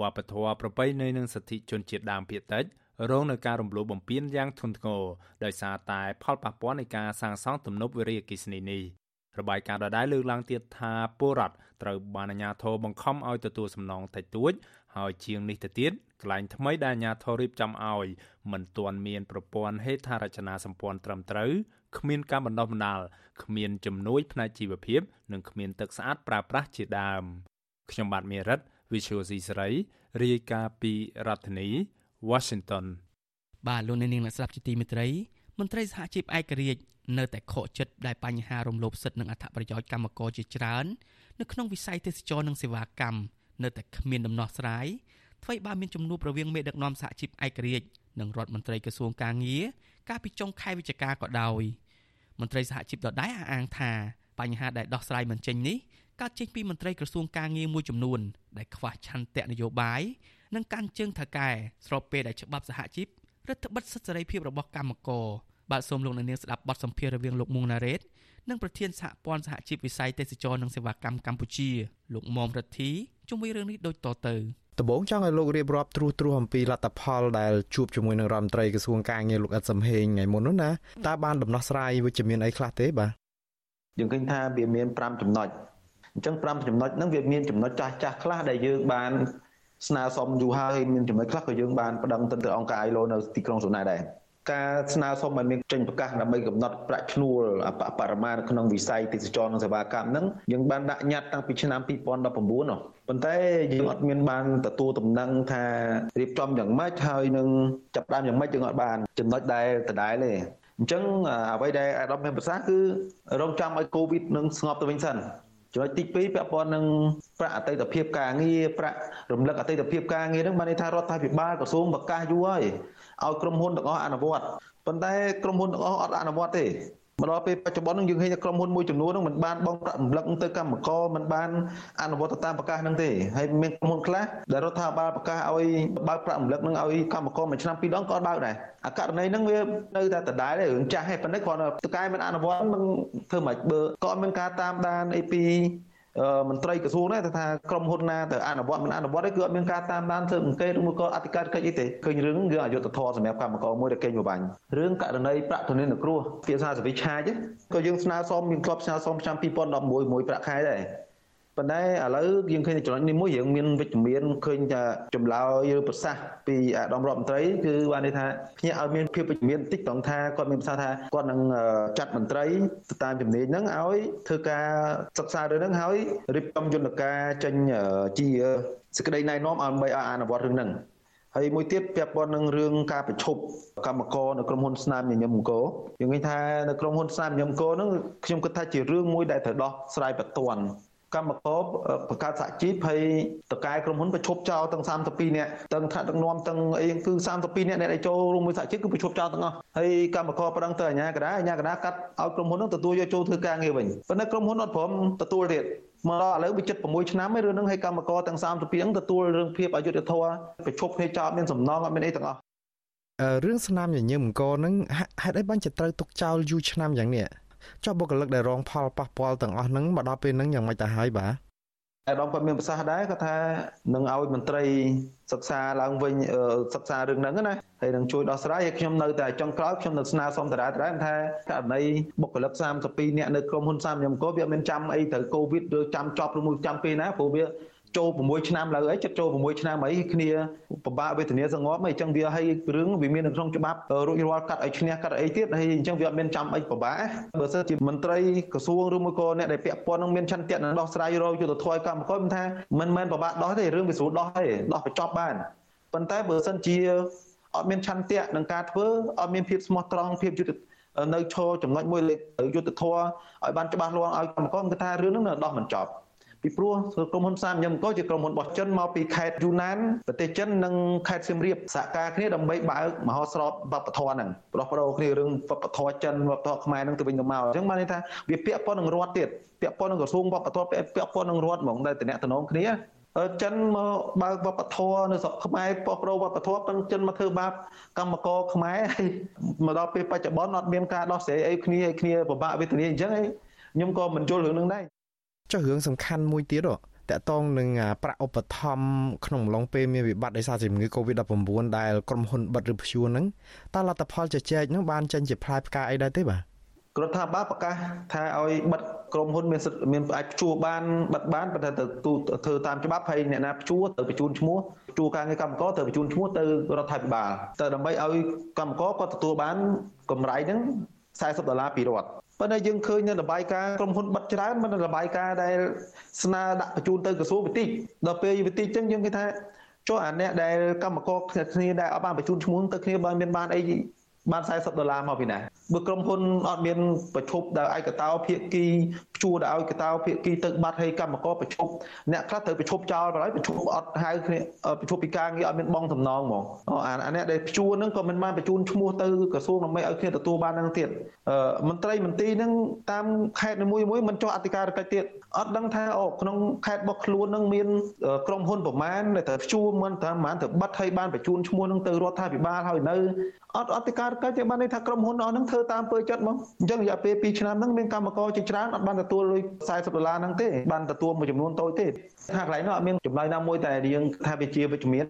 វប្បធម៌ប្រពៃណីនិងសិទ្ធិជនជាតិដើមភាគតិចរងនឹងការរំលោភបំពានយ៉ាងធ្ងន់ធ្ងរដោយសារតែផលប៉ះពាល់នៃការសាងសង់ទំនប់វារីអគ្គិសនីនេះរបាយការណ៍ដដែលលើកឡើងទៀតថាពលរដ្ឋត្រូវបានអាជ្ញាធរបង្ខំឲ្យទទួលសំណងតិចតួចហើយជាងនេះទៅទៀតកន្លែងថ្មីដែលអាជ្ញាធររៀបចំឲ្យមិនទាន់មានប្រព័ន្ធហេដ្ឋារចនាសម្ព័ន្ធត្រឹមត្រូវ គ្មានការបណ្ដុះបណ្ដាលគ្មានជំនួយផ្នែកជីវភាពនិងគ្មានទឹកស្អាតប្រើប្រាស់ជាដើមខ្ញុំបាទមេរិត Visual C សេរីរាយការណ៍ពីរដ្ឋធានី Washington បាទលោកអ្នកនាងអ្នកស្ដាប់ជាទីមេត្រីមន្ត្រីសហជីពឯករាជ្យនៅតែខកចិត្តដែលបញ្ហារំលោភសិទ្ធិនិងអត្ថប្រយោជន៍កម្មករជាច្រើននៅក្នុងវិស័យទេសចរនិងសេវាកម្មនៅតែគ្មានដំណោះស្រាយថ្មីបើមានជំនួបរវាងមេដឹកនាំសហជីពឯករាជ្យនិងរដ្ឋមន្ត្រីក្រសួងកាងារ កាលពីចុងខែវិច្ឆិកាក៏ដោយមន្ត្រីសហជីពដដែលអះអាងថាបញ្ហាដែលដោះស្រាយមិនចេញនេះកើតចេញពីមន្ត្រីក្រសួងកាងារមួយចំនួនដែលខ្វះឆន្ទៈនយោបាយនិងកាន់ជើងថកែស្របពេលដែលច្បាប់សហជីពរដ្ឋបិទសិទ្ធិសេរីភាពរបស់កម្មករបាទសូមលោកអ្នកនាងស្ដាប់បទសម្ភាសន៍រវាងលោកមុងណារ៉េតនិងប្រធានសហព័ន្ធសហជីពវិស័យទេសចរនិងសេវាកម្មកម្ពុជាលោកមុំរិទ្ធីជុំវិញរឿងនេះដូចតទៅ ដំបូងចង់ឲ្យលោករៀបរាប់ត្រួសត្រាសអំពីលទ្ធផលដែលជួបជាមួយនឹងរដ្ឋមន្ត្រីក្រសួងការងារលោកអ៊ិតសំហេងថ្ងៃមុននោះណាតើបានដំណោះស្រាយវិជ្ជមានអីខ្លះទេបាទយើងឃើញថាវាមាន5ចំណុចអញ្ចឹង5ចំណុចហ្នឹងវាមានចំណុចចាស់ចាស់ខ្លះដែលយើងបានស្នើសុំយូរហើយមានចំណុចខ្លះក៏យើងបានប្តឹងទៅអង្គការ ILO នៅទីក្រុងសូណាដែរ ការស្នើសុំឲ្យមានចេញប្រកាសដើម្បីកំណត់ប្រាក់ឈ្នួលបរិមាណក្នុងវិស័យទេសចរនិងសេវាកម្មហ្នឹងយើងបានដាក់ញត្តិតាំងពីឆ្នាំ2019នោះប៉ុន្តែយើងអត់មានបានទទួលដំណឹងថារៀបចំយ៉ាងម៉េចហើយនឹងចាប់ដើមយ៉ាងម៉េចយើងអត់បានចំណុចដែលដដែលទេអញ្ចឹងអ្វីដែលអាដាមមានប្រសាសន៍គឺរងចាំឲ្យកូវីដនឹងស្ងប់ទៅវិញសិនចំណុចទី2ពាក់ព័ន្ធនឹងប្រាក់អតីតភាពការងារប្រាក់រំលឹកអតីតភាពការងារហ្នឹងបានន័យថារដ្ឋាភិបាលក្រសួងប្រកាសយូរហើយ ឲ្យក្រុមហ៊ុនទាំងអស់អនុវត្តប៉ុន្តែក្រុមហ៊ុនទាំងអស់អត់អនុវត្តទេមកដល់ពេលបច្ចុប្បន្ននឹងយើងឃើញថាក្រុមហ៊ុនមួយចំនួននឹងមិនបានបងប្រាក់រំលឹកទៅកម្មករមិនបានអនុវត្តតាមប្រកាសនឹងទេហើយមានក្រុមហ៊ុនខ្លះដែលរដ្ឋាភិបាលប្រកាសឲ្យបើកប្រាក់រំលឹកនឹងឲ្យកម្មករមួយឆ្នាំពីរដងក៏បើកដែរអាករណីហ្នឹងវានៅតែដដែលរឿងចាស់ទេប៉ុន្តែគ្រាន់តែតកែមិនអនុវត្តនឹងធ្វើមិនបើក៏មានការតាមដានអីពី មន្ត្រីក្រសួងដែរថាក្រុមហ៊ុនណាទៅអនុវត្តមិនអនុវត្តទេគឺអត់មានការតាមដានធ្វើអង្កេតឬមួយក៏អធិការកិច្ចអីទេឃើញរឿងរឿងអយុត្តិធម៌សម្រាប់កម្មករមួយដែលកេងប្របាញ់រឿងករណីប្រាក់ធនានុគ្រោះភាសាសវិឆាចក៏យើងស្នើសុំមានក្លឹបស្នើសុំឆ្នាំ2011មួយប្រាក់ខែដែរ ប៉ុន្តែឥឡូវយើងឃើញចំណុចនេះមួយយើងមានវិជ្ជមានឃើញថាចម្លើយឬប្រសាសន៍ពីអាដាមរដ្ឋមន្ត្រីគឺបានន័យថាភ្ញាក់ឲ្យមានភាពវិជ្ជមានបន្តិចត្រង់ថាគាត់មានប្រសាសន៍ថាគាត់នឹងចាត់មន្ត្រីទៅតាមជំនាញហ្នឹងឲ្យធ្វើការសិក្សារឿងហ្នឹងហើយរៀបចំយន្តការចេញជាសេចក្តីណែនាំឲ្យឲ្យអនុវត្តរឿងហ្នឹងហើយមួយទៀតពាក់ព័ន្ធនឹងរឿងការប្រឈប់កម្មករនៅក្រុមហ៊ុនស្នាមញញឹមអង្គរយើងឃើញថានៅក្រុមហ៊ុនស្នាមញញឹមអង្គរហ្នឹងខ្ញុំគិតថាជារឿងមួយដែលត្រូវដោះស្រាយបន្ទាន់ កម្មករបង្កើតសហជីពហើយតកែក្រុមហ៊ុនប្រឈប់ចោលទាំង32នាក់ទាំងថ្នាក់ដឹកនាំទាំងអីគឺ32នាក់អ្នកដែលចូលរួមមួយសហជីពគឺប្រឈប់ចោលទាំងអស់ហើយកម្មករប្រឹងទៅអាជ្ញាកណ្ដាលអាជ្ញាកណ្ដាលកាត់ឲ្យក្រុមហ៊ុននោះទទួលយកចូលធ្វើការងារវិញប៉ុន្តែក្រុមហ៊ុនអត់ព្រមទទួលទៀតមកដល់ឥឡូវវា76ឆ្នាំហើយរឿងហ្នឹងឲ្យកម្មករទាំង32ហ្នឹងទទួលរឿងភាពអយុត្តិធម៌ប្រឈប់គ្នាចោលមានសំណងអត់មានអីទាំងអស់រឿងស្នាមញញឹមអង្គរហ្នឹងហេតុអីបានជាត្រូវទុកចោលយូរឆ្នាំយ៉ាងនេះ ចុះបុគ្គលិកដែលរងផលប៉ះពាល់ទាំងអស់ហ្នឹងមកដល់ពេលហ្នឹងយ៉ាងម៉េចទៅហើយបាទអាដាមគាត់មានប្រសាសន៍ដែរគាត់ថានឹងឲ្យមន្ត្រីសិក្សាឡើងវិញសិក្សារឿងហ្នឹងណាហើយនឹងជួយដោះស្រាយហើយខ្ញុំនៅតែចុងក្រោយខ្ញុំនៅស្នើសុំតារាតារាថាករណីបុគ្គលិក32នាក់នៅក្រុមហ៊ុនសាមញឹមកោវាមានចាំអីត្រូវកូវីដឬចាំចប់ឬមួយចាំពេលណាព្រោះវា ចូល6ឆ្នាំឡើយអីចិត្តចូល6ឆ្នាំអីគ្នាពិបាកវេទនាសងប់អីចឹងវាឲ្យរឿងវាមាននៅក្នុងច្បាប់រួចរាល់កាត់ឲ្យឈ្នះកាត់អីទៀតហើយអញ្ចឹងវាអត់មានចាំអីពិបាកបើសិនជាមន្ត្រីក្រសួងឬមួយក៏អ្នកដែលពាក់ព័ន្ធនឹងមានឆន្ទៈនឹងដោះស្រាយរកយុទ្ធធម៌កម្មករមិនថាមិនមែនពិបាកដោះទេរឿងវាស្រួលដោះទេដោះបញ្ចប់បានប៉ុន្តែបើសិនជាអត់មានឆន្ទៈនឹងការធ្វើអត់មានភាពស្មោះត្រង់ភាពយុត្តិនៅឈរចំណុចមួយលេខយុទ្ធធរឲ្យបានច្បាស់លាស់ឲ្យកម្មករគាត់ថារឿងហ្នឹងនៅដោះមិនចប់ ពីព្រោះក្រុមហ៊ុនសាមញឹមកជាក្រុមហ៊ុនរបស់ចិនមកពីខេត្តយូណានប្រទេសចិននិងខេត្តសៀមរាបសហការគ្នាដើម្បីបើកមហោស្រពវប្បធម៌ហ្នឹងប្រោះប្រោគ្នារឿងវប្បធម៌ចិនវប្បធម៌ខ្មែរហ្នឹងទៅវិញទៅមកអញ្ចឹងបានន័យថាវាពាក់ព័ន្ធនឹងរដ្ឋទៀតពាក់ព័ន្ធនឹងក្រសួងវប្បធម៌ពាក់ព័ន្ធនឹងរដ្ឋហ្មងដែលតំណតំណងគ្នាចិនមកបើកវប្បធម៌នៅស្រុកខ្មែរប៉ោះប្រោវប្បធម៌ប៉ុន្តែចិនមកធ្វើបាបកម្មករខ្មែរហើយមកដល់ពេលបច្ចុប្បន្នអត់មានការដោះស្រាយអីគ្នាឲ្យគ្នាពិបាកវេទនាអញ្ចឹងខ្ញុំក៏មិនយល់រឿងនឹងដែរ ចុះរឿងសំខាន់មួយទៀតតកតងនឹងប្រាក់ឧបត្ថម្ភក្នុងអំឡុងពេលមានវិបត្តិដោយសារជំងឺ Covid-19 ដែលក្រុមហ៊ុនបិទឬព្យួរហ្នឹងតើលទ្ធផលជជែកហ្នឹងបានចេញជាផ្លែផ្កាអីដែរទេបាទរដ្ឋាភិបាលប្រកាសថាឲ្យបិទក្រុមហ៊ុនមានសិទ្ធិមានអាចព្យួរបានបិទបានប៉ុន្តែទៅធ្វើតាមច្បាប់ហើយអ្នកណាព្យួរទៅបញ្ជូនឈ្មោះព្យួរការងារកម្មករទៅបញ្ជូនឈ្មោះទៅរដ្ឋាភិបាលទៅដើម្បីឲ្យកម្មករគាត់ទទួលបានកម្រៃហ្នឹង40ដុល្លារពីរដ្ឋ ប៉ុន្តែយើងឃើញនៅរបាយការណ៍ក្រុមហ៊ុនបិទច្រើនមិនរបាយការណ៍ដែលស្នើដាក់បញ្ជូនទៅក្រសួងវិតិដល់ពេលវិតិចឹងយើងគេថាចុះអាអ្នកដែលកម្មករគ្នាដែលអត់បានបញ្ជូនឈ្មោះទៅគ្នាបើមានបានអី បាន40ដុល្លារមកពីណាបើក្រុមហ៊ុនអត់មានប្រជុំដោយឯកតោភាគីព្យួរដោយឯកតោភាគីទៅបាត់ឲ្យកម្មករប្រជុំអ្នកខ្លះត្រូវប្រជុំចោលបណ្ដោយប្រជុំអត់ហៅគ្នាប្រជុំពីការងារអត់មានបងសំណងហ្មងអាអ្នកដែលព្យួរហ្នឹងក៏មិនបានបញ្ជូនឈ្មោះទៅក្រសួងដើម្បីឲ្យគ្នាទទួលបានហ្នឹងទៀតមន្ត្រីមន្ទីរហ្នឹងតាមខេត្តនីមួយមួយមិនចុះអធិការកិច្ចទៀត អត់ដឹងថាអូក្នុងខេត្តរបស់ខ្លួនហ្នឹងមានក្រុមហ៊ុនប្រមាណដែលត្រូវព្យួរមិនថាប្រហែលទៅបិទឲ្យបានបញ្ជូនឈ្មោះហ្នឹងទៅរដ្ឋាភិបាលហើយនៅអត់អធិការកិច្ចទេបានន័យថាក្រុមហ៊ុនអស់ហ្នឹងធ្វើតាមពើចិត្តមកអញ្ចឹងរយៈពេល2ឆ្នាំហ្នឹងមានកម្មករជាច្រើនអត់បានទទួលលុយ40ដុល្លារហ្នឹងទេបានទទួលមួយចំនួនតូចទេថាកន្លែងនោះអត់មានចម្លើយណាមួយតែយើងថាវាជាវិជ្ជមាន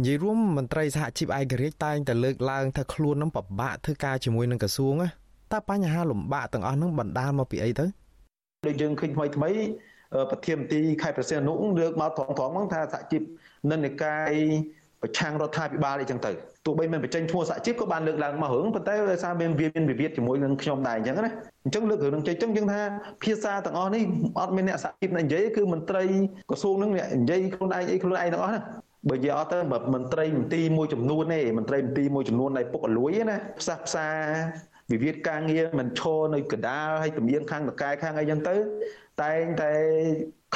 និយាយរួមមន្ត្រីសហជីពឯករាជ្យតែងតែលើកឡើងថាខ្លួននឹងពិបាកធ្វើការជាមួយនឹងក្រសួងណាតើបញ្ហាលំបាកទាំងអស់ហ្នឹងបណ្ដាលមកពីអីទៅ ដូចយើងឃើញថ្មីថ្មីប្រធានមន្ត្រីខេត្តព្រះសីហនុលើកមកត្រង់ត្រង់ហ្នឹងថាសហជីពនិន្នាការប្រឆាំងរដ្ឋាភិបាលអីចឹងទៅទោះបីមិនបញ្ចេញឈ្មោះសហជីពក៏បានលើកឡើងមករឿងប៉ុន្តែដោយសារមានវាមានវិវាទជាមួយនឹងខ្ញុំដែរអញ្ចឹងណាអញ្ចឹងលើករឿងនឹងចេញអញ្ចឹងយើងថាភាសាទាំងអស់នេះអត់មានអ្នកសហជីពនិយាយគឺមន្ត្រីក្រសួងនឹងនិយាយខ្លួនឯងអីខ្លួនឯងទាំងអស់ណាបើនិយាយអត់ទៅមន្ត្រីមន្ទីរមួយចំនួនទេមន្ត្រីមន្ទីរមួយចំនួនដែលពុកអលួយណាផ្សះផ្សា វិវាទការងារមិនឈរនៅកណ្ដាលហើយទំនៀងខាងតកែខាងអីចឹងទៅតែងតែ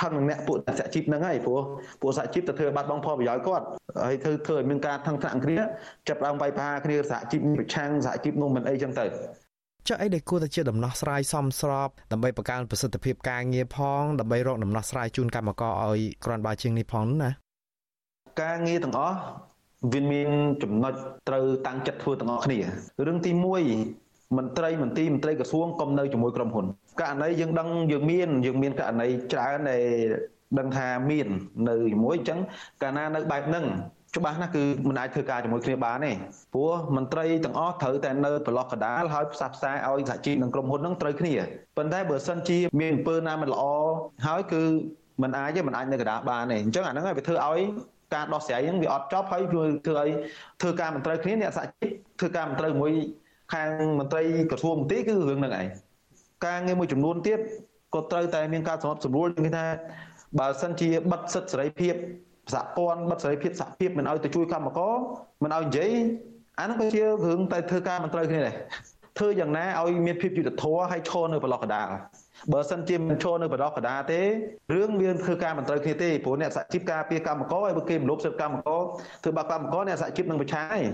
ខឹងនឹងអ្នកពួកសហជីពហ្នឹងហើយព្រោះពួកសហជីពទៅធ្វើបាត់បង់ផលប្រយោជន៍គាត់ហើយធ្វើធ្វើឲ្យមានការថឹងថ្នាក់គ្នាចាប់ដើមវាយប្រហារគ្នាសហជីពប្រឆាំងសហជីពនោះមិនអីចឹងទៅចុះអីដែលគួរតែជាដំណោះស្រាយសមស្របដើម្បីបង្កើនប្រសិទ្ធភាពការងារផងដើម្បីរកដំណោះស្រាយជូនកម្មករឲ្យគ្រាន់បើជាងនេះផងណាការងារទាំងអស់វាមានចំណុចត្រូវតាំងចិត្តធ្វើទាំងអស់គ្នារឿងទី1 មន្ត្រីមន្ទីរមន្ត្រីក្រសួងកុំនៅជាមួយក្រុមហ៊ុនករណីយើងដឹងយើងមានយើងមានករណីច្រើនដែលដឹងថាមាននៅជាមួយអញ្ចឹងកាលណានៅបែបហ្នឹងច្បាស់ណាស់គឺមិនអាចធ្វើការជាមួយគ្នាបានទេព្រោះមន្ត្រីទាំងអស់ត្រូវតែនៅប្រឡោះកដាលហើយផ្សះផ្សាឲ្យសហជីពនិងក្រុមហ៊ុនហ្នឹងត្រូវគ្នាប៉ុន្តែបើសិនជាមានអំពើណាមិនល្អហើយគឺมันអាចទេมันអាចនៅកដាលបានទេអញ្ចឹងអាហ្នឹងវាធ្វើឲ្យការដោះស្រាយហ្នឹងវាអត់ចប់ហើយធ្វើឲ្យធ្វើការមិនត្រូវគ្នាអ្នកសហជីពធ្វើការមិនត្រូវមួយ ខាងមន្ត្រីក្រសួងមន្ទីរគឺរឿងហ្នឹងឯងការងារមួយចំនួនទៀតក៏ត្រូវតែមានការសម្របសម្រួលគេថាបើសិនជាបិទសិទ្ធិសេរីភាពសហព័ន្ធបិទសេរីភាពសហភាពមិនឲ្យទៅជួយកម្មករមិនឲ្យនិយាយអានោះក៏ជារឿងតែធ្វើការមិនត្រូវគ្នាដែរធ្វើយ៉ាងណាឲ្យមានភាពយុត្តិធម៌ហើយឈរនៅប្រឡោះកដាលបើសិនជាមិនឈរនៅប្រឡោះកដាលទេរឿងវាធ្វើការមិនត្រូវគ្នាទេព្រោះអ្នកសហជីពការពារកម្មករហើយបើគេមលប់សិទ្ធិកម្មករធ្វើបាបកម្មករអ្នកសហជីពនឹងប្រឆាំងឯង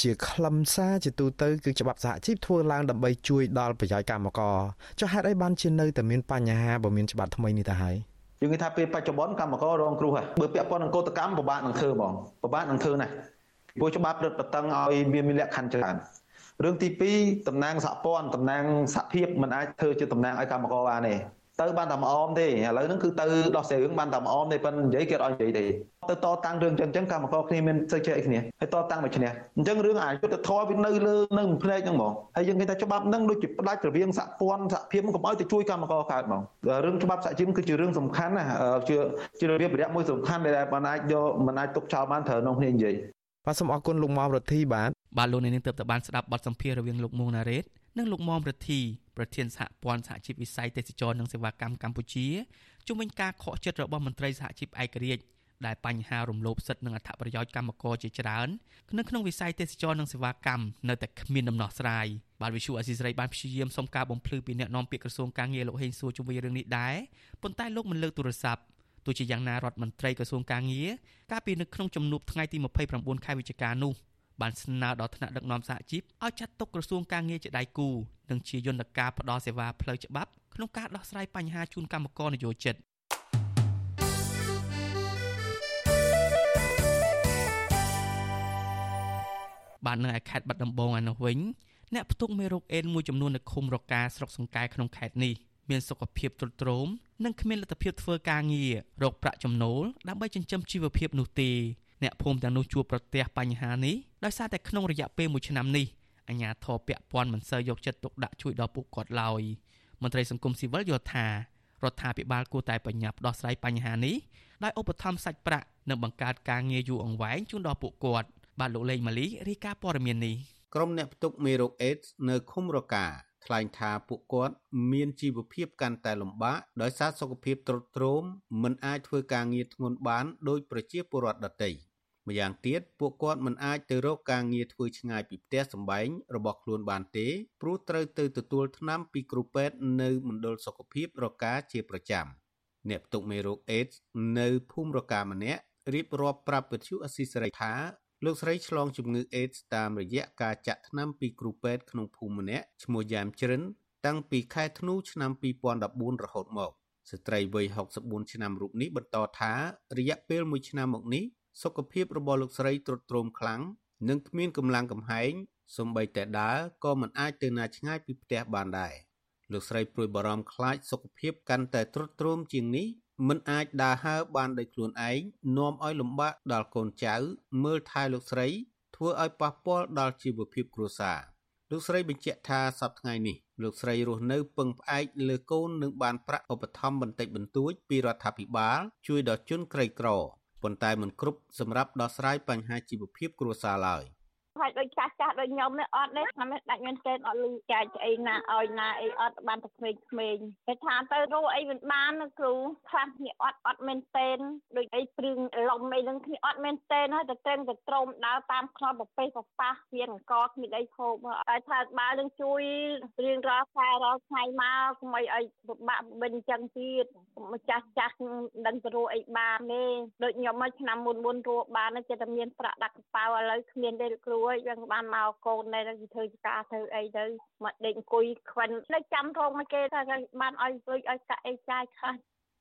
ជាខ្លឹមសារជាទូទៅគឺច្បាប់សហជីពធ្វើឡើងដើម្បីជួយដល់ប្រយោជន៍កម្មករចុះហេតុអីបានជានៅតែមានបញ្ហាបើមានច្បាប់ថ្មីនេះទៅហើយយើងនិយាយថាពេលបច្ចុប្បន្នកម្មកររងគ្រោះហើយបើពាក់ព័ន្ធនឹងកោតកម្មពិបាកនឹងធ្វើហ្មងពិបាកនឹងធ្វើណាស់ព្រោះច្បាប់រឹតបន្តឹងឲ្យមានមានលក្ខខណ្ឌច្រើនរឿងទី2តំណាងសហព័ន្ធតំណាងសហភាពមិនអាចធ្វើជាតំណាងឲ្យកម្មករបានទេ ទៅបានតែម្អមទេឥឡូវហ្នឹងគឺទៅដោះស្រាយរឿងបានតែម្អមទេប៉ុន្តែនិយាយគេអត់និយាយទេទៅតតាំងរឿងចឹងចឹងកម្មករគ្នាមានសេចក្ដីអីគ្នាហើយតតាំងមកឈ្នះអញ្ចឹងរឿងអាយុទ្ធធរវានៅលើនៅផ្នែកហ្នឹងហ្មងហើយយើងឃើញថាច្បាប់ហ្នឹងដូចជាផ្ដាច់រវាងសហព័ន្ធសហភាពកុំឲ្យទៅជួយកម្មករកើតហ្មងរឿងច្បាប់សហជីពគឺជារឿងសំខាន់ណាជាជារបៀបរយៈមួយសំខាន់ដែលមិនអាចយកមិនអាចទុកចោលបានត្រូវក្នុងគ្នានិយាយបាទសូមអរគុណលោកមុំរដ្ឋីបាទបាទលោកនាងទើបតែបានស្ដាប់បទសម្ភាសន៍រវាងលោកមុងណារ៉េតនិងលោកមុំរដ្ឋី ប្រធានសហព័ន្ធសហជីពវិស័យទេសចរនិងសេវាកម្មកម្ពុជាជុំវិញការខកចិត្តរបស់មន្ត្រីសហជីពឯករាជ្យដែលបញ្ហារំលោភសិទ្ធិនិងអត្ថប្រយោជន៍កម្មករជាច្រើននៅក្នុងវិស័យទេសចរនិងសេវាកម្មនៅតែគ្មានដំណោះស្រាយបាទវិសុអសីសេរីបានព្យាយាមសុំការបំភ្លឺពីអ្នកនាំពាក្យក្រសួងការងារលោកហេងសួរជុំវិញរឿងនេះដែរប៉ុន្តែលោកមិនលើកទូរស័ព្ទទោះជាយ៉ាងណារដ្ឋមន្ត្រីក្រសួងការងារកាលពីនៅក្នុងជំនួបថ្ងៃទី29ខែវិច្ឆិកានោះ បានស្នើដល់ថ្នាក់ដឹកនាំសហជីពឲ្យចាត់ទុកក្រសួងការងារជាដៃគូនិងជាយន្តការផ្ដល់សេវាផ្លូវច្បាប់ក្នុងការដោះស្រាយបញ្ហាជូនកម្មករនយោជិតបាននៅឯខេត្តបាត់ដំបងឯនោះវិញអ្នកផ្ទុកមេរោគអេដមួយចំនួននៅឃុំរកាស្រុកសង្កែក្នុងខេត្តនេះមានសុខភាពទ្រុឌទ្រោមនិងគ្មានលទ្ធភាពធ្វើការងាររកប្រាក់ចំណូលដើម្បីចិញ្ចឹមជីវភាពនោះទេ អ្នកភូមិទាំងនោះជួបប្រទះបញ្ហានេះដោយសារតែក្នុងរយៈពេល1ឆ្នាំនេះអាជ្ញាធរពាក់ព័ន្ធមិនសូវយកចិត្តទុកដាក់ជួយដល់ពួកគាត់ឡើយមន្ត្រីសង្គមស៊ីវិលយល់ថារដ្ឋាភិបាលគួរតែបញ្ញាប់ដោះស្រាយបញ្ហានេះដោយឧបត្ថម្ភសាច់ប្រាក់និងបង្កើតការងារយូរអង្វែងជូនដល់ពួកគាត់បាទលោកលេងម៉ាលីរាយការណ៍ព័ត៌មាននេះក្រុមអ្នកផ្ទុកមេរោគអេដស៍នៅឃុំរកាថ្លែងថាពួកគាត់មានជីវភាពកាន់តែលំបាកដោយសារសុខភាពទ្រុឌទ្រោមមិនអាចធ្វើការងារធ្ងន់បានដោយប្រជាពលរដ្ឋដទៃ ម្យ៉ាងទៀតពួកគាត់មិនអាចទៅរកការងារធ្វើឆ្ងាយពីផ្ទះសម្បែងរបស់ខ្លួនបានទេព្រោះត្រូវទៅទទួលថ្នាំពីគ្រូពេទ្យនៅមណ្ឌលសុខភាពរកាជាប្រចាំអ្នកផ្ទុកមេរោគអេដស៍នៅភូមិរកាម្នាក់រៀបរាប់ប្រាប់វិទ្យុអស៊ីសេរីថាលោកស្រីឆ្លងជំងឺអេដស៍តាមរយៈការចាក់ថ្នាំពីគ្រូពេទ្យក្នុងភូមិម្នាក់ឈ្មោះយ៉ាមជ្រិនតាំងពីខែធ្នូឆ្នាំ2014រហូតមកស្ត្រីវ័យ64ឆ្នាំរូបនេះបន្តថារយៈពេល1ឆ្នាំមកនេះ សុខភាពរបស់លោកស្រីទ្រុឌទ្រោមខ្លាំងនិងគ្មានកម្លាំងកំហែងសូម្បីតែដើរក៏មិនអាចទៅណាឆ្ងាយពីផ្ទះបានដែរលោកស្រីព្រួយបារម្ភខ្លាចសុខភាពកាន់តែទ្រុឌទ្រោមជាងនេះមិនអាចដើរហើរបានដោយខ្លួនឯងនាំឲ្យលំបាកដល់កូនចៅមើលថែលោកស្រី ធ្វើឲ្យប៉ះពាល់ដល់ជីវភាពគ្រួសារលោកស្រីបញ្ជាក់ថាសប្តាហ៍ថ្ងៃនេះលោកស្រីរស់នៅពឹងផ្អែកលើកូននឹងបានប្រាក់ឧបត្ថម្ភបន្តិចបន្តួចពីរដ្ឋាភិបាល ជួយដល់ជនក្រីក្រ ប៉ុន្តែមិនគ្រប់សម្រាប់ដោះស្រាយបញ្ហាជីវភាពគ្រួសារឡើយ។ ហើយដូចចាស់ចាស់ដូចខ្ញុំនេះអត់ទេខ្ញុំដាច់មែនទេអត់លឺចែកអីណាឲ្យណាអីអត់បានតែក្មេងក្មេងគេថាទៅរੂអីមិនបានគ្រូខ្លះគ្នាអត់អត់មែនទេដូចអីព្រឿងលំអីនឹងគ្នាអត់មែនទេហើយតែត្រឹមតែត្រោមដើរតាមខ្នល់ប្រពេសប្រប៉ះមានអង្គគ្មានអីហូបតែថាបើនឹងជួយរៀងរាល់ខែរាល់ថ្ងៃមកកុំអីឲ្យពិបាកបិញចឹងទៀតម្ចាស់ចាស់ដឹងទៅរੂអីបានទេដូចខ្ញុំមកឆ្នាំមុនមុនរੂបានចិត្តតែមានប្រាក់ដាក់កប៉ៅឥឡូវគ្មានទេគ្រូហើយយើងបានមកកូននៅទៅធ្វើការធ្វើអីទៅមកដេកអង្គុយខ្វិននៅចាំរងមកគេថាបានឲ្យលុយឲ្យកាក់អីចាយខ្លះ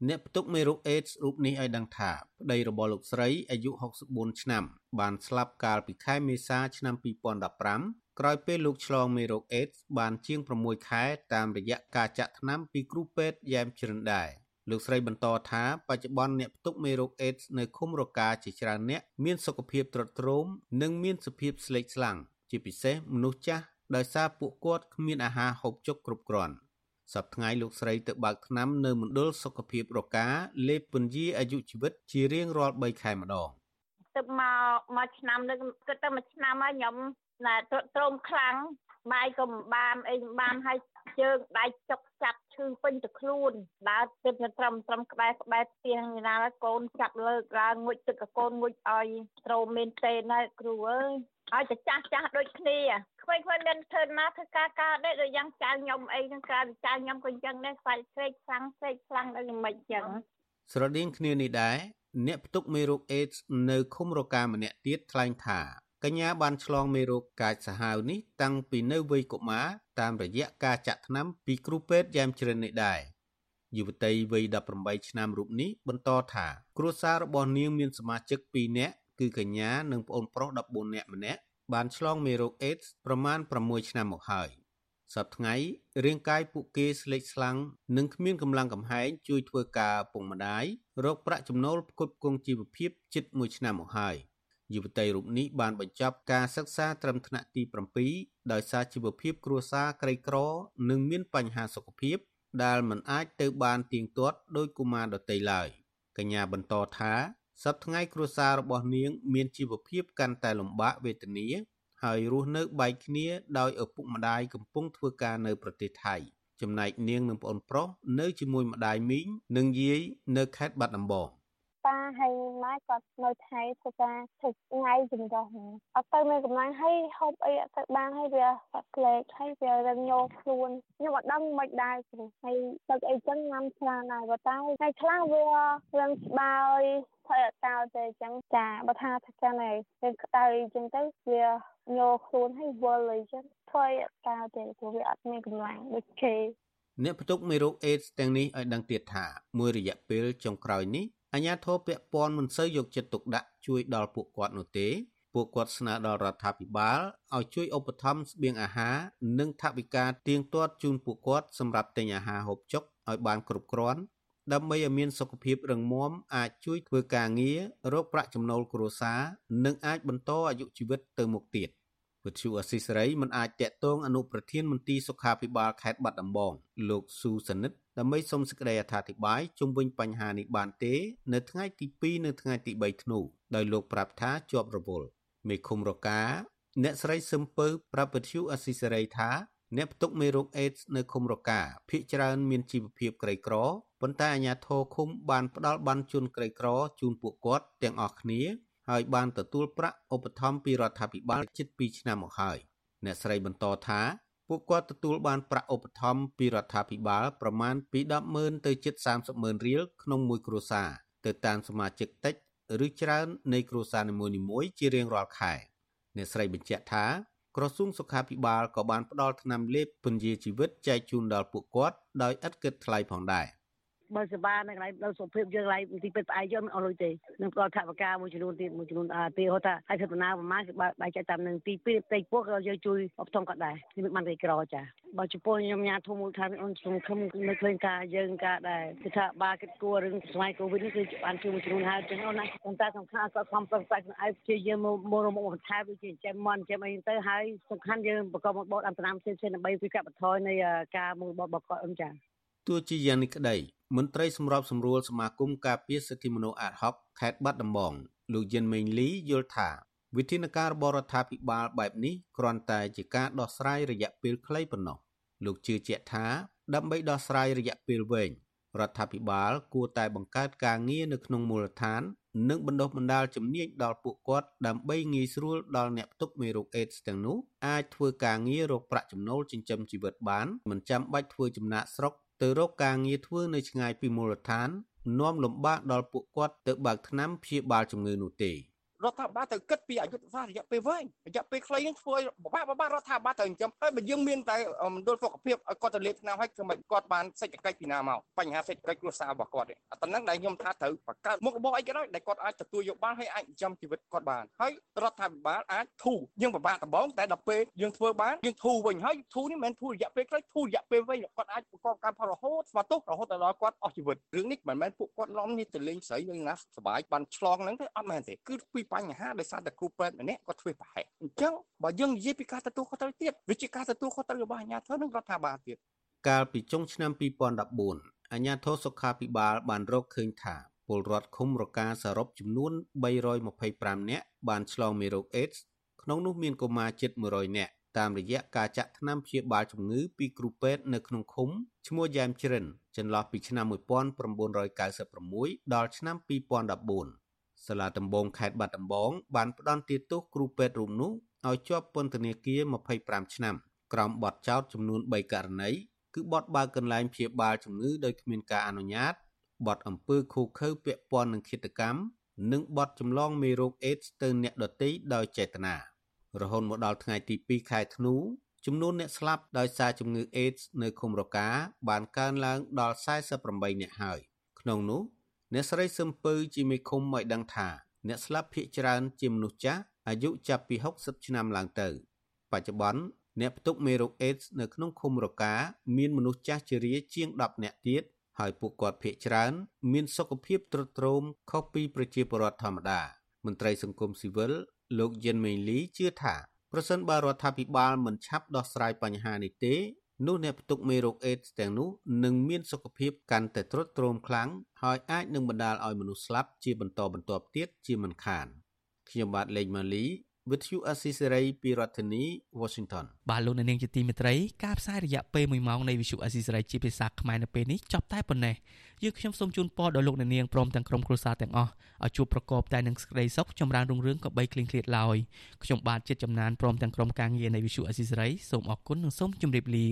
អ្នកផ្ទុកមេរោគអេដសរូបនេះឲ្យដឹងថាប្តីរបស់លោកស្រីអាយុ64ឆ្នាំ បានស្លាប់កាលពីខែមេសាឆ្នាំ2015ក្រោយពេលលោកឆ្លងមេរោគអេដសបានជាង6ខែតាមរយៈការចាក់ថ្នាំពីគ្រូពេទ្យយ៉ែមជ្រិនដែរ លោកស្រីបន្តថាបច្ចុប្បន្នអ្នកផ្ទុកមេរោគអេដសនៅឃុំរកាជាច្រើនអ្នកមានសុខភាពទ្រុឌទ្រោមនិងមានសភាពស្លេកស្លាំងជាពិសេសមនុស្សចាស់ដោយសារពួកគាត់គ្មានអាហារហូបចុកគ្រប់គ្រាន់សប្តាហ៍ថ្ងៃលោកស្រីទៅបើកថ្នាំនៅមណ្ឌលសុខភាពរកាលេបពន្យាអាយុជីវិតជារៀងរាល់3ខែម្ដងទៅមកមកឆ្នាំនេះគិតទៅមួយឆ្នាំហើយខ្ញុំណាទ្រោមខ្លាំងបាយក៏មិនបានអីមិនបានហើយជើងដៃចុកចាប់ ឈឺពេញទៅខ្លួនដើរទៅត្រឹមត្រឹមក្បែរក្បែរផ្ទះណាកូនចាប់លើកឡើងងុចទឹកកូនងុចឲ្យត្រោមមែនទេណាគ្រូអើយឲ្យតែចាស់ចាស់ដូចគ្នាក្មេងៗមានធ្វើណាធ្វើការការដែរដូចយ៉ាងចៅខ្ញុំអីហ្នឹងក្រៅចៅខ្ញុំក៏អញ្ចឹងដែរស្វែកស្រែកខ្លាំងស្រែកខ្លាំងដល់យ៉ាងម៉េចអញ្ចឹងស្រដៀងគ្នានេះដែរអ្នកផ្ទុកមេរោគអេដសនៅឃុំរកាម្នាក់ទៀតថ្លែងថា កញ្ញាបានឆ្លងមេរោគកាចសាហាវនេះតាំងពីនៅវ័យកុមារតាមរយៈការចាក់ថ្នាំពីគ្រូពេទ្យយ៉ែមជ្រិននេះដែរយុវតីវ័យ18ឆ្នាំរូបនេះបន្តថាគ្រួសាររបស់នាងមានសមាជិក2នាក់គឺកញ្ញានិងប្អូនប្រុស14នាក់ម្នាក់បានឆ្លងមេរោគអេដសប្រមាណ6ឆ្នាំមកហើយសប្តាហ៍ថ្ងៃរាងកាយពួកគេស្លេកស្លាំងនិងគ្មានកម្លាំងកំហែងជួយធ្វើការពុកម្ដាយរកប្រាក់ចំណូលផ្គត់ផ្គង់ជីវភាពជិត1ឆ្នាំមកហើយ យុវតីរូបនេះបានបញ្ចប់ការសិក្សាត្រឹមថ្នាក់ទី7ដោយសារជីវភាពគ្រួសារក្រីក្រ និងមានបញ្ហាសុខភាព ដែលមិនអាចទៅបានទៀងទាត់ដោយកុមារដទៃឡើយកញ្ញាបន្តថាសប្តាហ៍ថ្ងៃគ្រួសាររបស់នាង មានជីវភាពកាន់តែលំបាកវេទនាហើយរស់នៅបែកគ្នាដោយឪពុកម្ដាយកំពុងធ្វើការនៅប្រទេសថៃចំណែកនាងនិងប្អូនប្រុសនៅជាមួយម្ដាយមីងនិងយាយនៅខេត្តបាត់ដំបង តាហើយម៉ែគាត់នៅថៃធ្វើការធ្វើថ្ងៃចម្រោះអត់ទៅមានកម្លាំងហើយហូបអីអត់ទៅបានហើយវាបាក់ក្លេកហើយវារឹងញោខ្លួនខ្ញុំអត់ដឹងមិនដែរគ្រូហើយទឹកអីចឹងញ៉ាំឆ្លាដែរបើតែថ្ងៃខ្លះវារឹងស្បើយធ្វើអត់តោទេអញ្ចឹងចាបើថាថាចឹងហើយវាក្តៅអញ្ចឹងទៅវាញោខ្លួនហើយវល់អីចឹងធ្វើអត់តោទេព្រោះវាអត់មានកម្លាំងដូចគេអ្នកផ្ទុកមេរោគអេដសទាំងនេះឲ្យដឹងទៀតថាមួយរយៈពេលចុងក្រោយនេះ អាញាធរពពាន់មិនសូវយកចិត្តទុកដាក់ជួយដល់ពួកគាត់នោះទេ ពួកគាត់ស្នើដល់រដ្ឋាភិបាលឲ្យជួយឧបត្ថម្ភស្បៀងអាហារនិងថវិកាទៀងទាត់ជូនពួកគាត់សម្រាប់ទិញអាហារហូបចុកឲ្យបានគ្រប់គ្រាន់ដើម្បីឲ្យមានសុខភាពរឹងមាំអាចជួយធ្វើការងាររកប្រាក់ចំណូលគ្រួសារនិងអាចបន្តអាយុជីវិតទៅមុខទៀតវិទ្យុអស៊ីសេរីមិនអាចតាក់ទងអនុប្រធានមន្ទីរសុខាភិបាលខេត្តបាត់ដំបងលោកស៊ូសនិត ដើម្បីសូមសេចក្តីអធិប្បាយជុំវិញបញ្ហានេះបានទេ នៅថ្ងៃទី2និងថ្ងៃទី3ធ្នូដោយលោកប្រាប់ថាជាប់រវល់មេឃុំរកាអ្នកស្រីសឹមពៅប្រាប់វិទ្យុអស៊ីសេរីថាអ្នកផ្ទុកមេរោគអេដសនៅឃុំរកាភ ieck ច្រើនមានជីវភាពក្រីក្រប៉ុន្តែអាជ្ញាធរឃុំបានផ្ដល់បានជូនក្រីក្រជូនពួកគាត់ទាំងអស់គ្នាហើយបានទទួលប្រាក់ឧបត្ថម្ភពីរដ្ឋាភិបាលជិត2ឆ្នាំមកហើយអ្នកស្រីបន្តថា ពួកគាត់ទទួលបានប្រាក់ឧបត្ថម្ភពីរដ្ឋាភិបាលប្រមាណពី100000ទៅជិត300,000រៀលក្នុងមួយគ្រួសារទៅតាមសមាជិកតិចឬច្រើននៃគ្រួសារនីមួយៗជារៀងរាល់ខែអ្នកស្រីបញ្ជាក់ថាក្រសួងសុខាភិបាលក៏បានផ្ដល់ថ្នាំលេបពន្យាជីវិតចែកជូនដល់ពួកគាត់ដោយឥតគិតថ្លៃផងដែរ បើសេវានៅកន្លែងដល់សុខភាពយើងកន្លែងទីពេទ្យផ្អែកយើងមិនអស់លុយទេនឹងផ្ដល់ថវិកាមួយចំនួនទៀតមួយចំនួនអាទីហៅថាឲ្យធ្វើដំណើរប្រហែលគឺបែរចែកតាមនឹងទីពេទ្យផ្ទៃពោះក៏យើងជួយអបថងគាត់ដែរនេះមិនបានគេក្រចាបើចំពោះខ្ញុំញ៉ាធំមូលដ្ឋានអូនសង្ឃឹមនៅឃើញការយើងការដែរគឺថាបាគិតគួររឿងស្វ័យកូវីដនេះគឺបានជួយមួយចំនួនហើយចឹងអូនណាប៉ុន្តែសំខាន់គាត់ខំប្រឹងប្រែងឲ្យជាយើងមកមករមកបន្ថែមដូចជាចិញ្ចឹមមន់ចិញ្ចឹមអីទៅហើយសំខាន់យើងប្រកបមកបោតអន្តរាមផ្សេងៗដើម្បីពីកាត់បន្ថយនៃការមើលបោតរបស់គាត់អូនចាទោះជាយ៉ាងនេះក្តី មន្ត្រីសម្របសម្រួលសមាគមការពារសិទ្ធិមនុស្សអាតហុកខេត្តបាត់ដំបងលោកយិនមេងលីយល់ថាវិធានការរបស់រដ្ឋាភិបាលបែបនេះគ្រាន់តែជាការដោះស្រាយរយៈពេលខ្លីប៉ុណ្ណោះលោកជឿជាក់ថាដើម្បីដោះស្រាយរយៈពេលវែងរដ្ឋាភិបាលគួរតែបង្កើតការងារនៅក្នុងមូលដ្ឋាន និងបណ្ដុះបណ្ដាលជំនាញដល់ពួកគាត់ដើម្បីងាយស្រួលដល់អ្នកផ្ទុកមេរោគអេដសទាំងនោះអាចធ្វើការងាររកប្រាក់ចំណូលចិញ្ចឹមជីវិតបានមិនចាំបាច់ធ្វើចំណាកស្រុក ទៅរកការងារធ្វើនៅឆ្ងាយពីមូលដ្ឋាន នាំលំបាកដល់ពួកគាត់ទៅបើកថ្នាំព្យាបាលជំងឺនោះទេ។ រដ្ឋាភិបាលត្រូវគិតពីអយុធសាស្ត្ររយៈពេលវែងរយៈពេលខ្លីនឹងធ្វើឲ្យបបាក់បបាក់រដ្ឋាភិបាលត្រូវចិញ្ចឹមហើយបើយើងមានតែមណ្ឌលសុខភាពឲ្យគាត់ទៅលេបថ្នាំឲ្យគឺមិនគាត់បានសេដ្ឋកិច្ចពីណាមកបញ្ហាសេដ្ឋកិច្ចគ្រួសាររបស់គាត់ទេអាតំណឹងដែលខ្ញុំថាត្រូវបង្កើតមុខរបរអីក៏ដោយដែលគាត់អាចទទួលយកបានហើយអាចចិញ្ចឹមជីវិតគាត់បានហើយរដ្ឋាភិបាលអាចធូរយើងពិបាកដំបងតែដល់ពេលយើងធ្វើបានយើងធូរវិញហើយធូរនេះមិនមែនធូររយៈពេលខ្លីធូររយៈពេលវែងគាត់អាចប្រកបកម្មផលរហូតស្វាទោសរហូតដល់គាត់អស់ជីវិតរឿងនេះមិនមែនពួកគាត់ឡំនេះទៅលេងស្រីនឹងណាសុបាយបានឆ្លងហ្នឹងទេអត់មែនទេគឺពីបញ្ហាដោយសារតែគ្រូពេទ្យម្នាក់គាត់ធ្វើប្រហែសអញ្ចឹងបើយើងនិយាយពីការទទួលខុសត្រូវទៀតវាជាការទទួលខុសត្រូវរបស់អាជ្ញាធរនិងរដ្ឋាភិបាលទៀតកាលពីចុងឆ្នាំ2014អាជ្ញាធរសុខាភិបាលបានរកឃើញថាពលរដ្ឋឃុំរកាសរុបចំនួន325នាក់បានឆ្លងមេរោគអេដសក្នុងនោះមានកុមារជិត100នាក់តាមរយៈការចាក់ថ្នាំព្យាបាលជំងឺពីគ្រូពេទ្យនៅក្នុងឃុំឈ្មោះយ៉ែមជ្រិនចន្លោះពីឆ្នាំ1996ដល់ឆ្នាំ2014 សាលាដំបងខេត្តបាត់ដំបងបានផ្ដន្ទាទោសគ្រូពេទ្យរូបនោះឲ្យជាប់ពន្ធនាគារ25ឆ្នាំក្រោមបទចោទចំនួន3ករណីគឺបទបើកកន្លែងព្យាបាលជំងឺដោយគ្មានការអនុញ្ញាតបទអំពើឃោឃៅពាក់ព័ន្ធនឹងឃាតកម្មនិងបទចម្លងមេរោគអេដសទៅអ្នកដទៃដោយចេតនារហូតមកដល់ថ្ងៃទី2ខែធ្នូចំនួនអ្នកស្លាប់ដោយសារជំងឺអេដសនៅឃុំរកាបានកើនឡើងដល់48អ្នកហើយក្នុងនោះ អ្នកស្រីសឹមពៅជាមេឃុំឲ្យដឹងថា អ្នកស្លាប់ភ ieck ច្រើនជាមនុស្សចាស់អាយុចាប់ពី60ឆ្នាំឡើងទៅ បច្ចុប្បន្នអ្នកផ្ទុកមេរោគអេដសនៅក្នុងឃុំរកាមានមនុស្សចាស់ជរាជាង10នាក់ទៀតហើយពួកគាត់ភ ieck ច្រើន មានសុខភាពទ្រុឌទ្រោមខុសពីប្រជាពលរដ្ឋធម្មតា មន្ត្រីសង្គមស៊ីវិលលោកយិនមេងលីជឿថាប្រសិនបើរដ្ឋាភិបាលមិនឆាប់ដោះស្រាយបញ្ហានេះទេ នោះអ្នកផ្ទុកមេរោគអេដសទាំងនោះនឹងមានសុខភាពកាន់តែទ្រុឌទ្រោមខ្លាំងហើយអាចនឹងបណ្ដាលឲ្យមនុស្សស្លាប់ជាបន្តបន្ទាប់ទៀតជាមិនខានខ្ញុំបាទលេងម៉ាលី វិទ្យុអស៊ីសេរីពីរដ្ឋធានី Washington បាទលោកនាងជាទីមេត្រីការផ្សាយរយៈពេល1ម៉ោងនៃវិទ្យុអស៊ីសេរីជាភាសាខ្មែរនៅពេលនេះចប់តែប៉ុណ្ណេះយើងខ្ញុំសូមជូនពរដល់លោកនាងព្រមទាំងក្រុមគ្រួសារទាំងអស់ឲ្យជួបប្រកបតែនឹងសេចក្តីសុខចម្រើនរុងរឿងក៏បីគ្លៀងគ្លាតឡើយខ្ញុំបាទចិត្តចំណានព្រមទាំងក្រុមការងារនៃវិទ្យុអស៊ីសេរីសូមអរគុណនិងសូមជម្រាបលា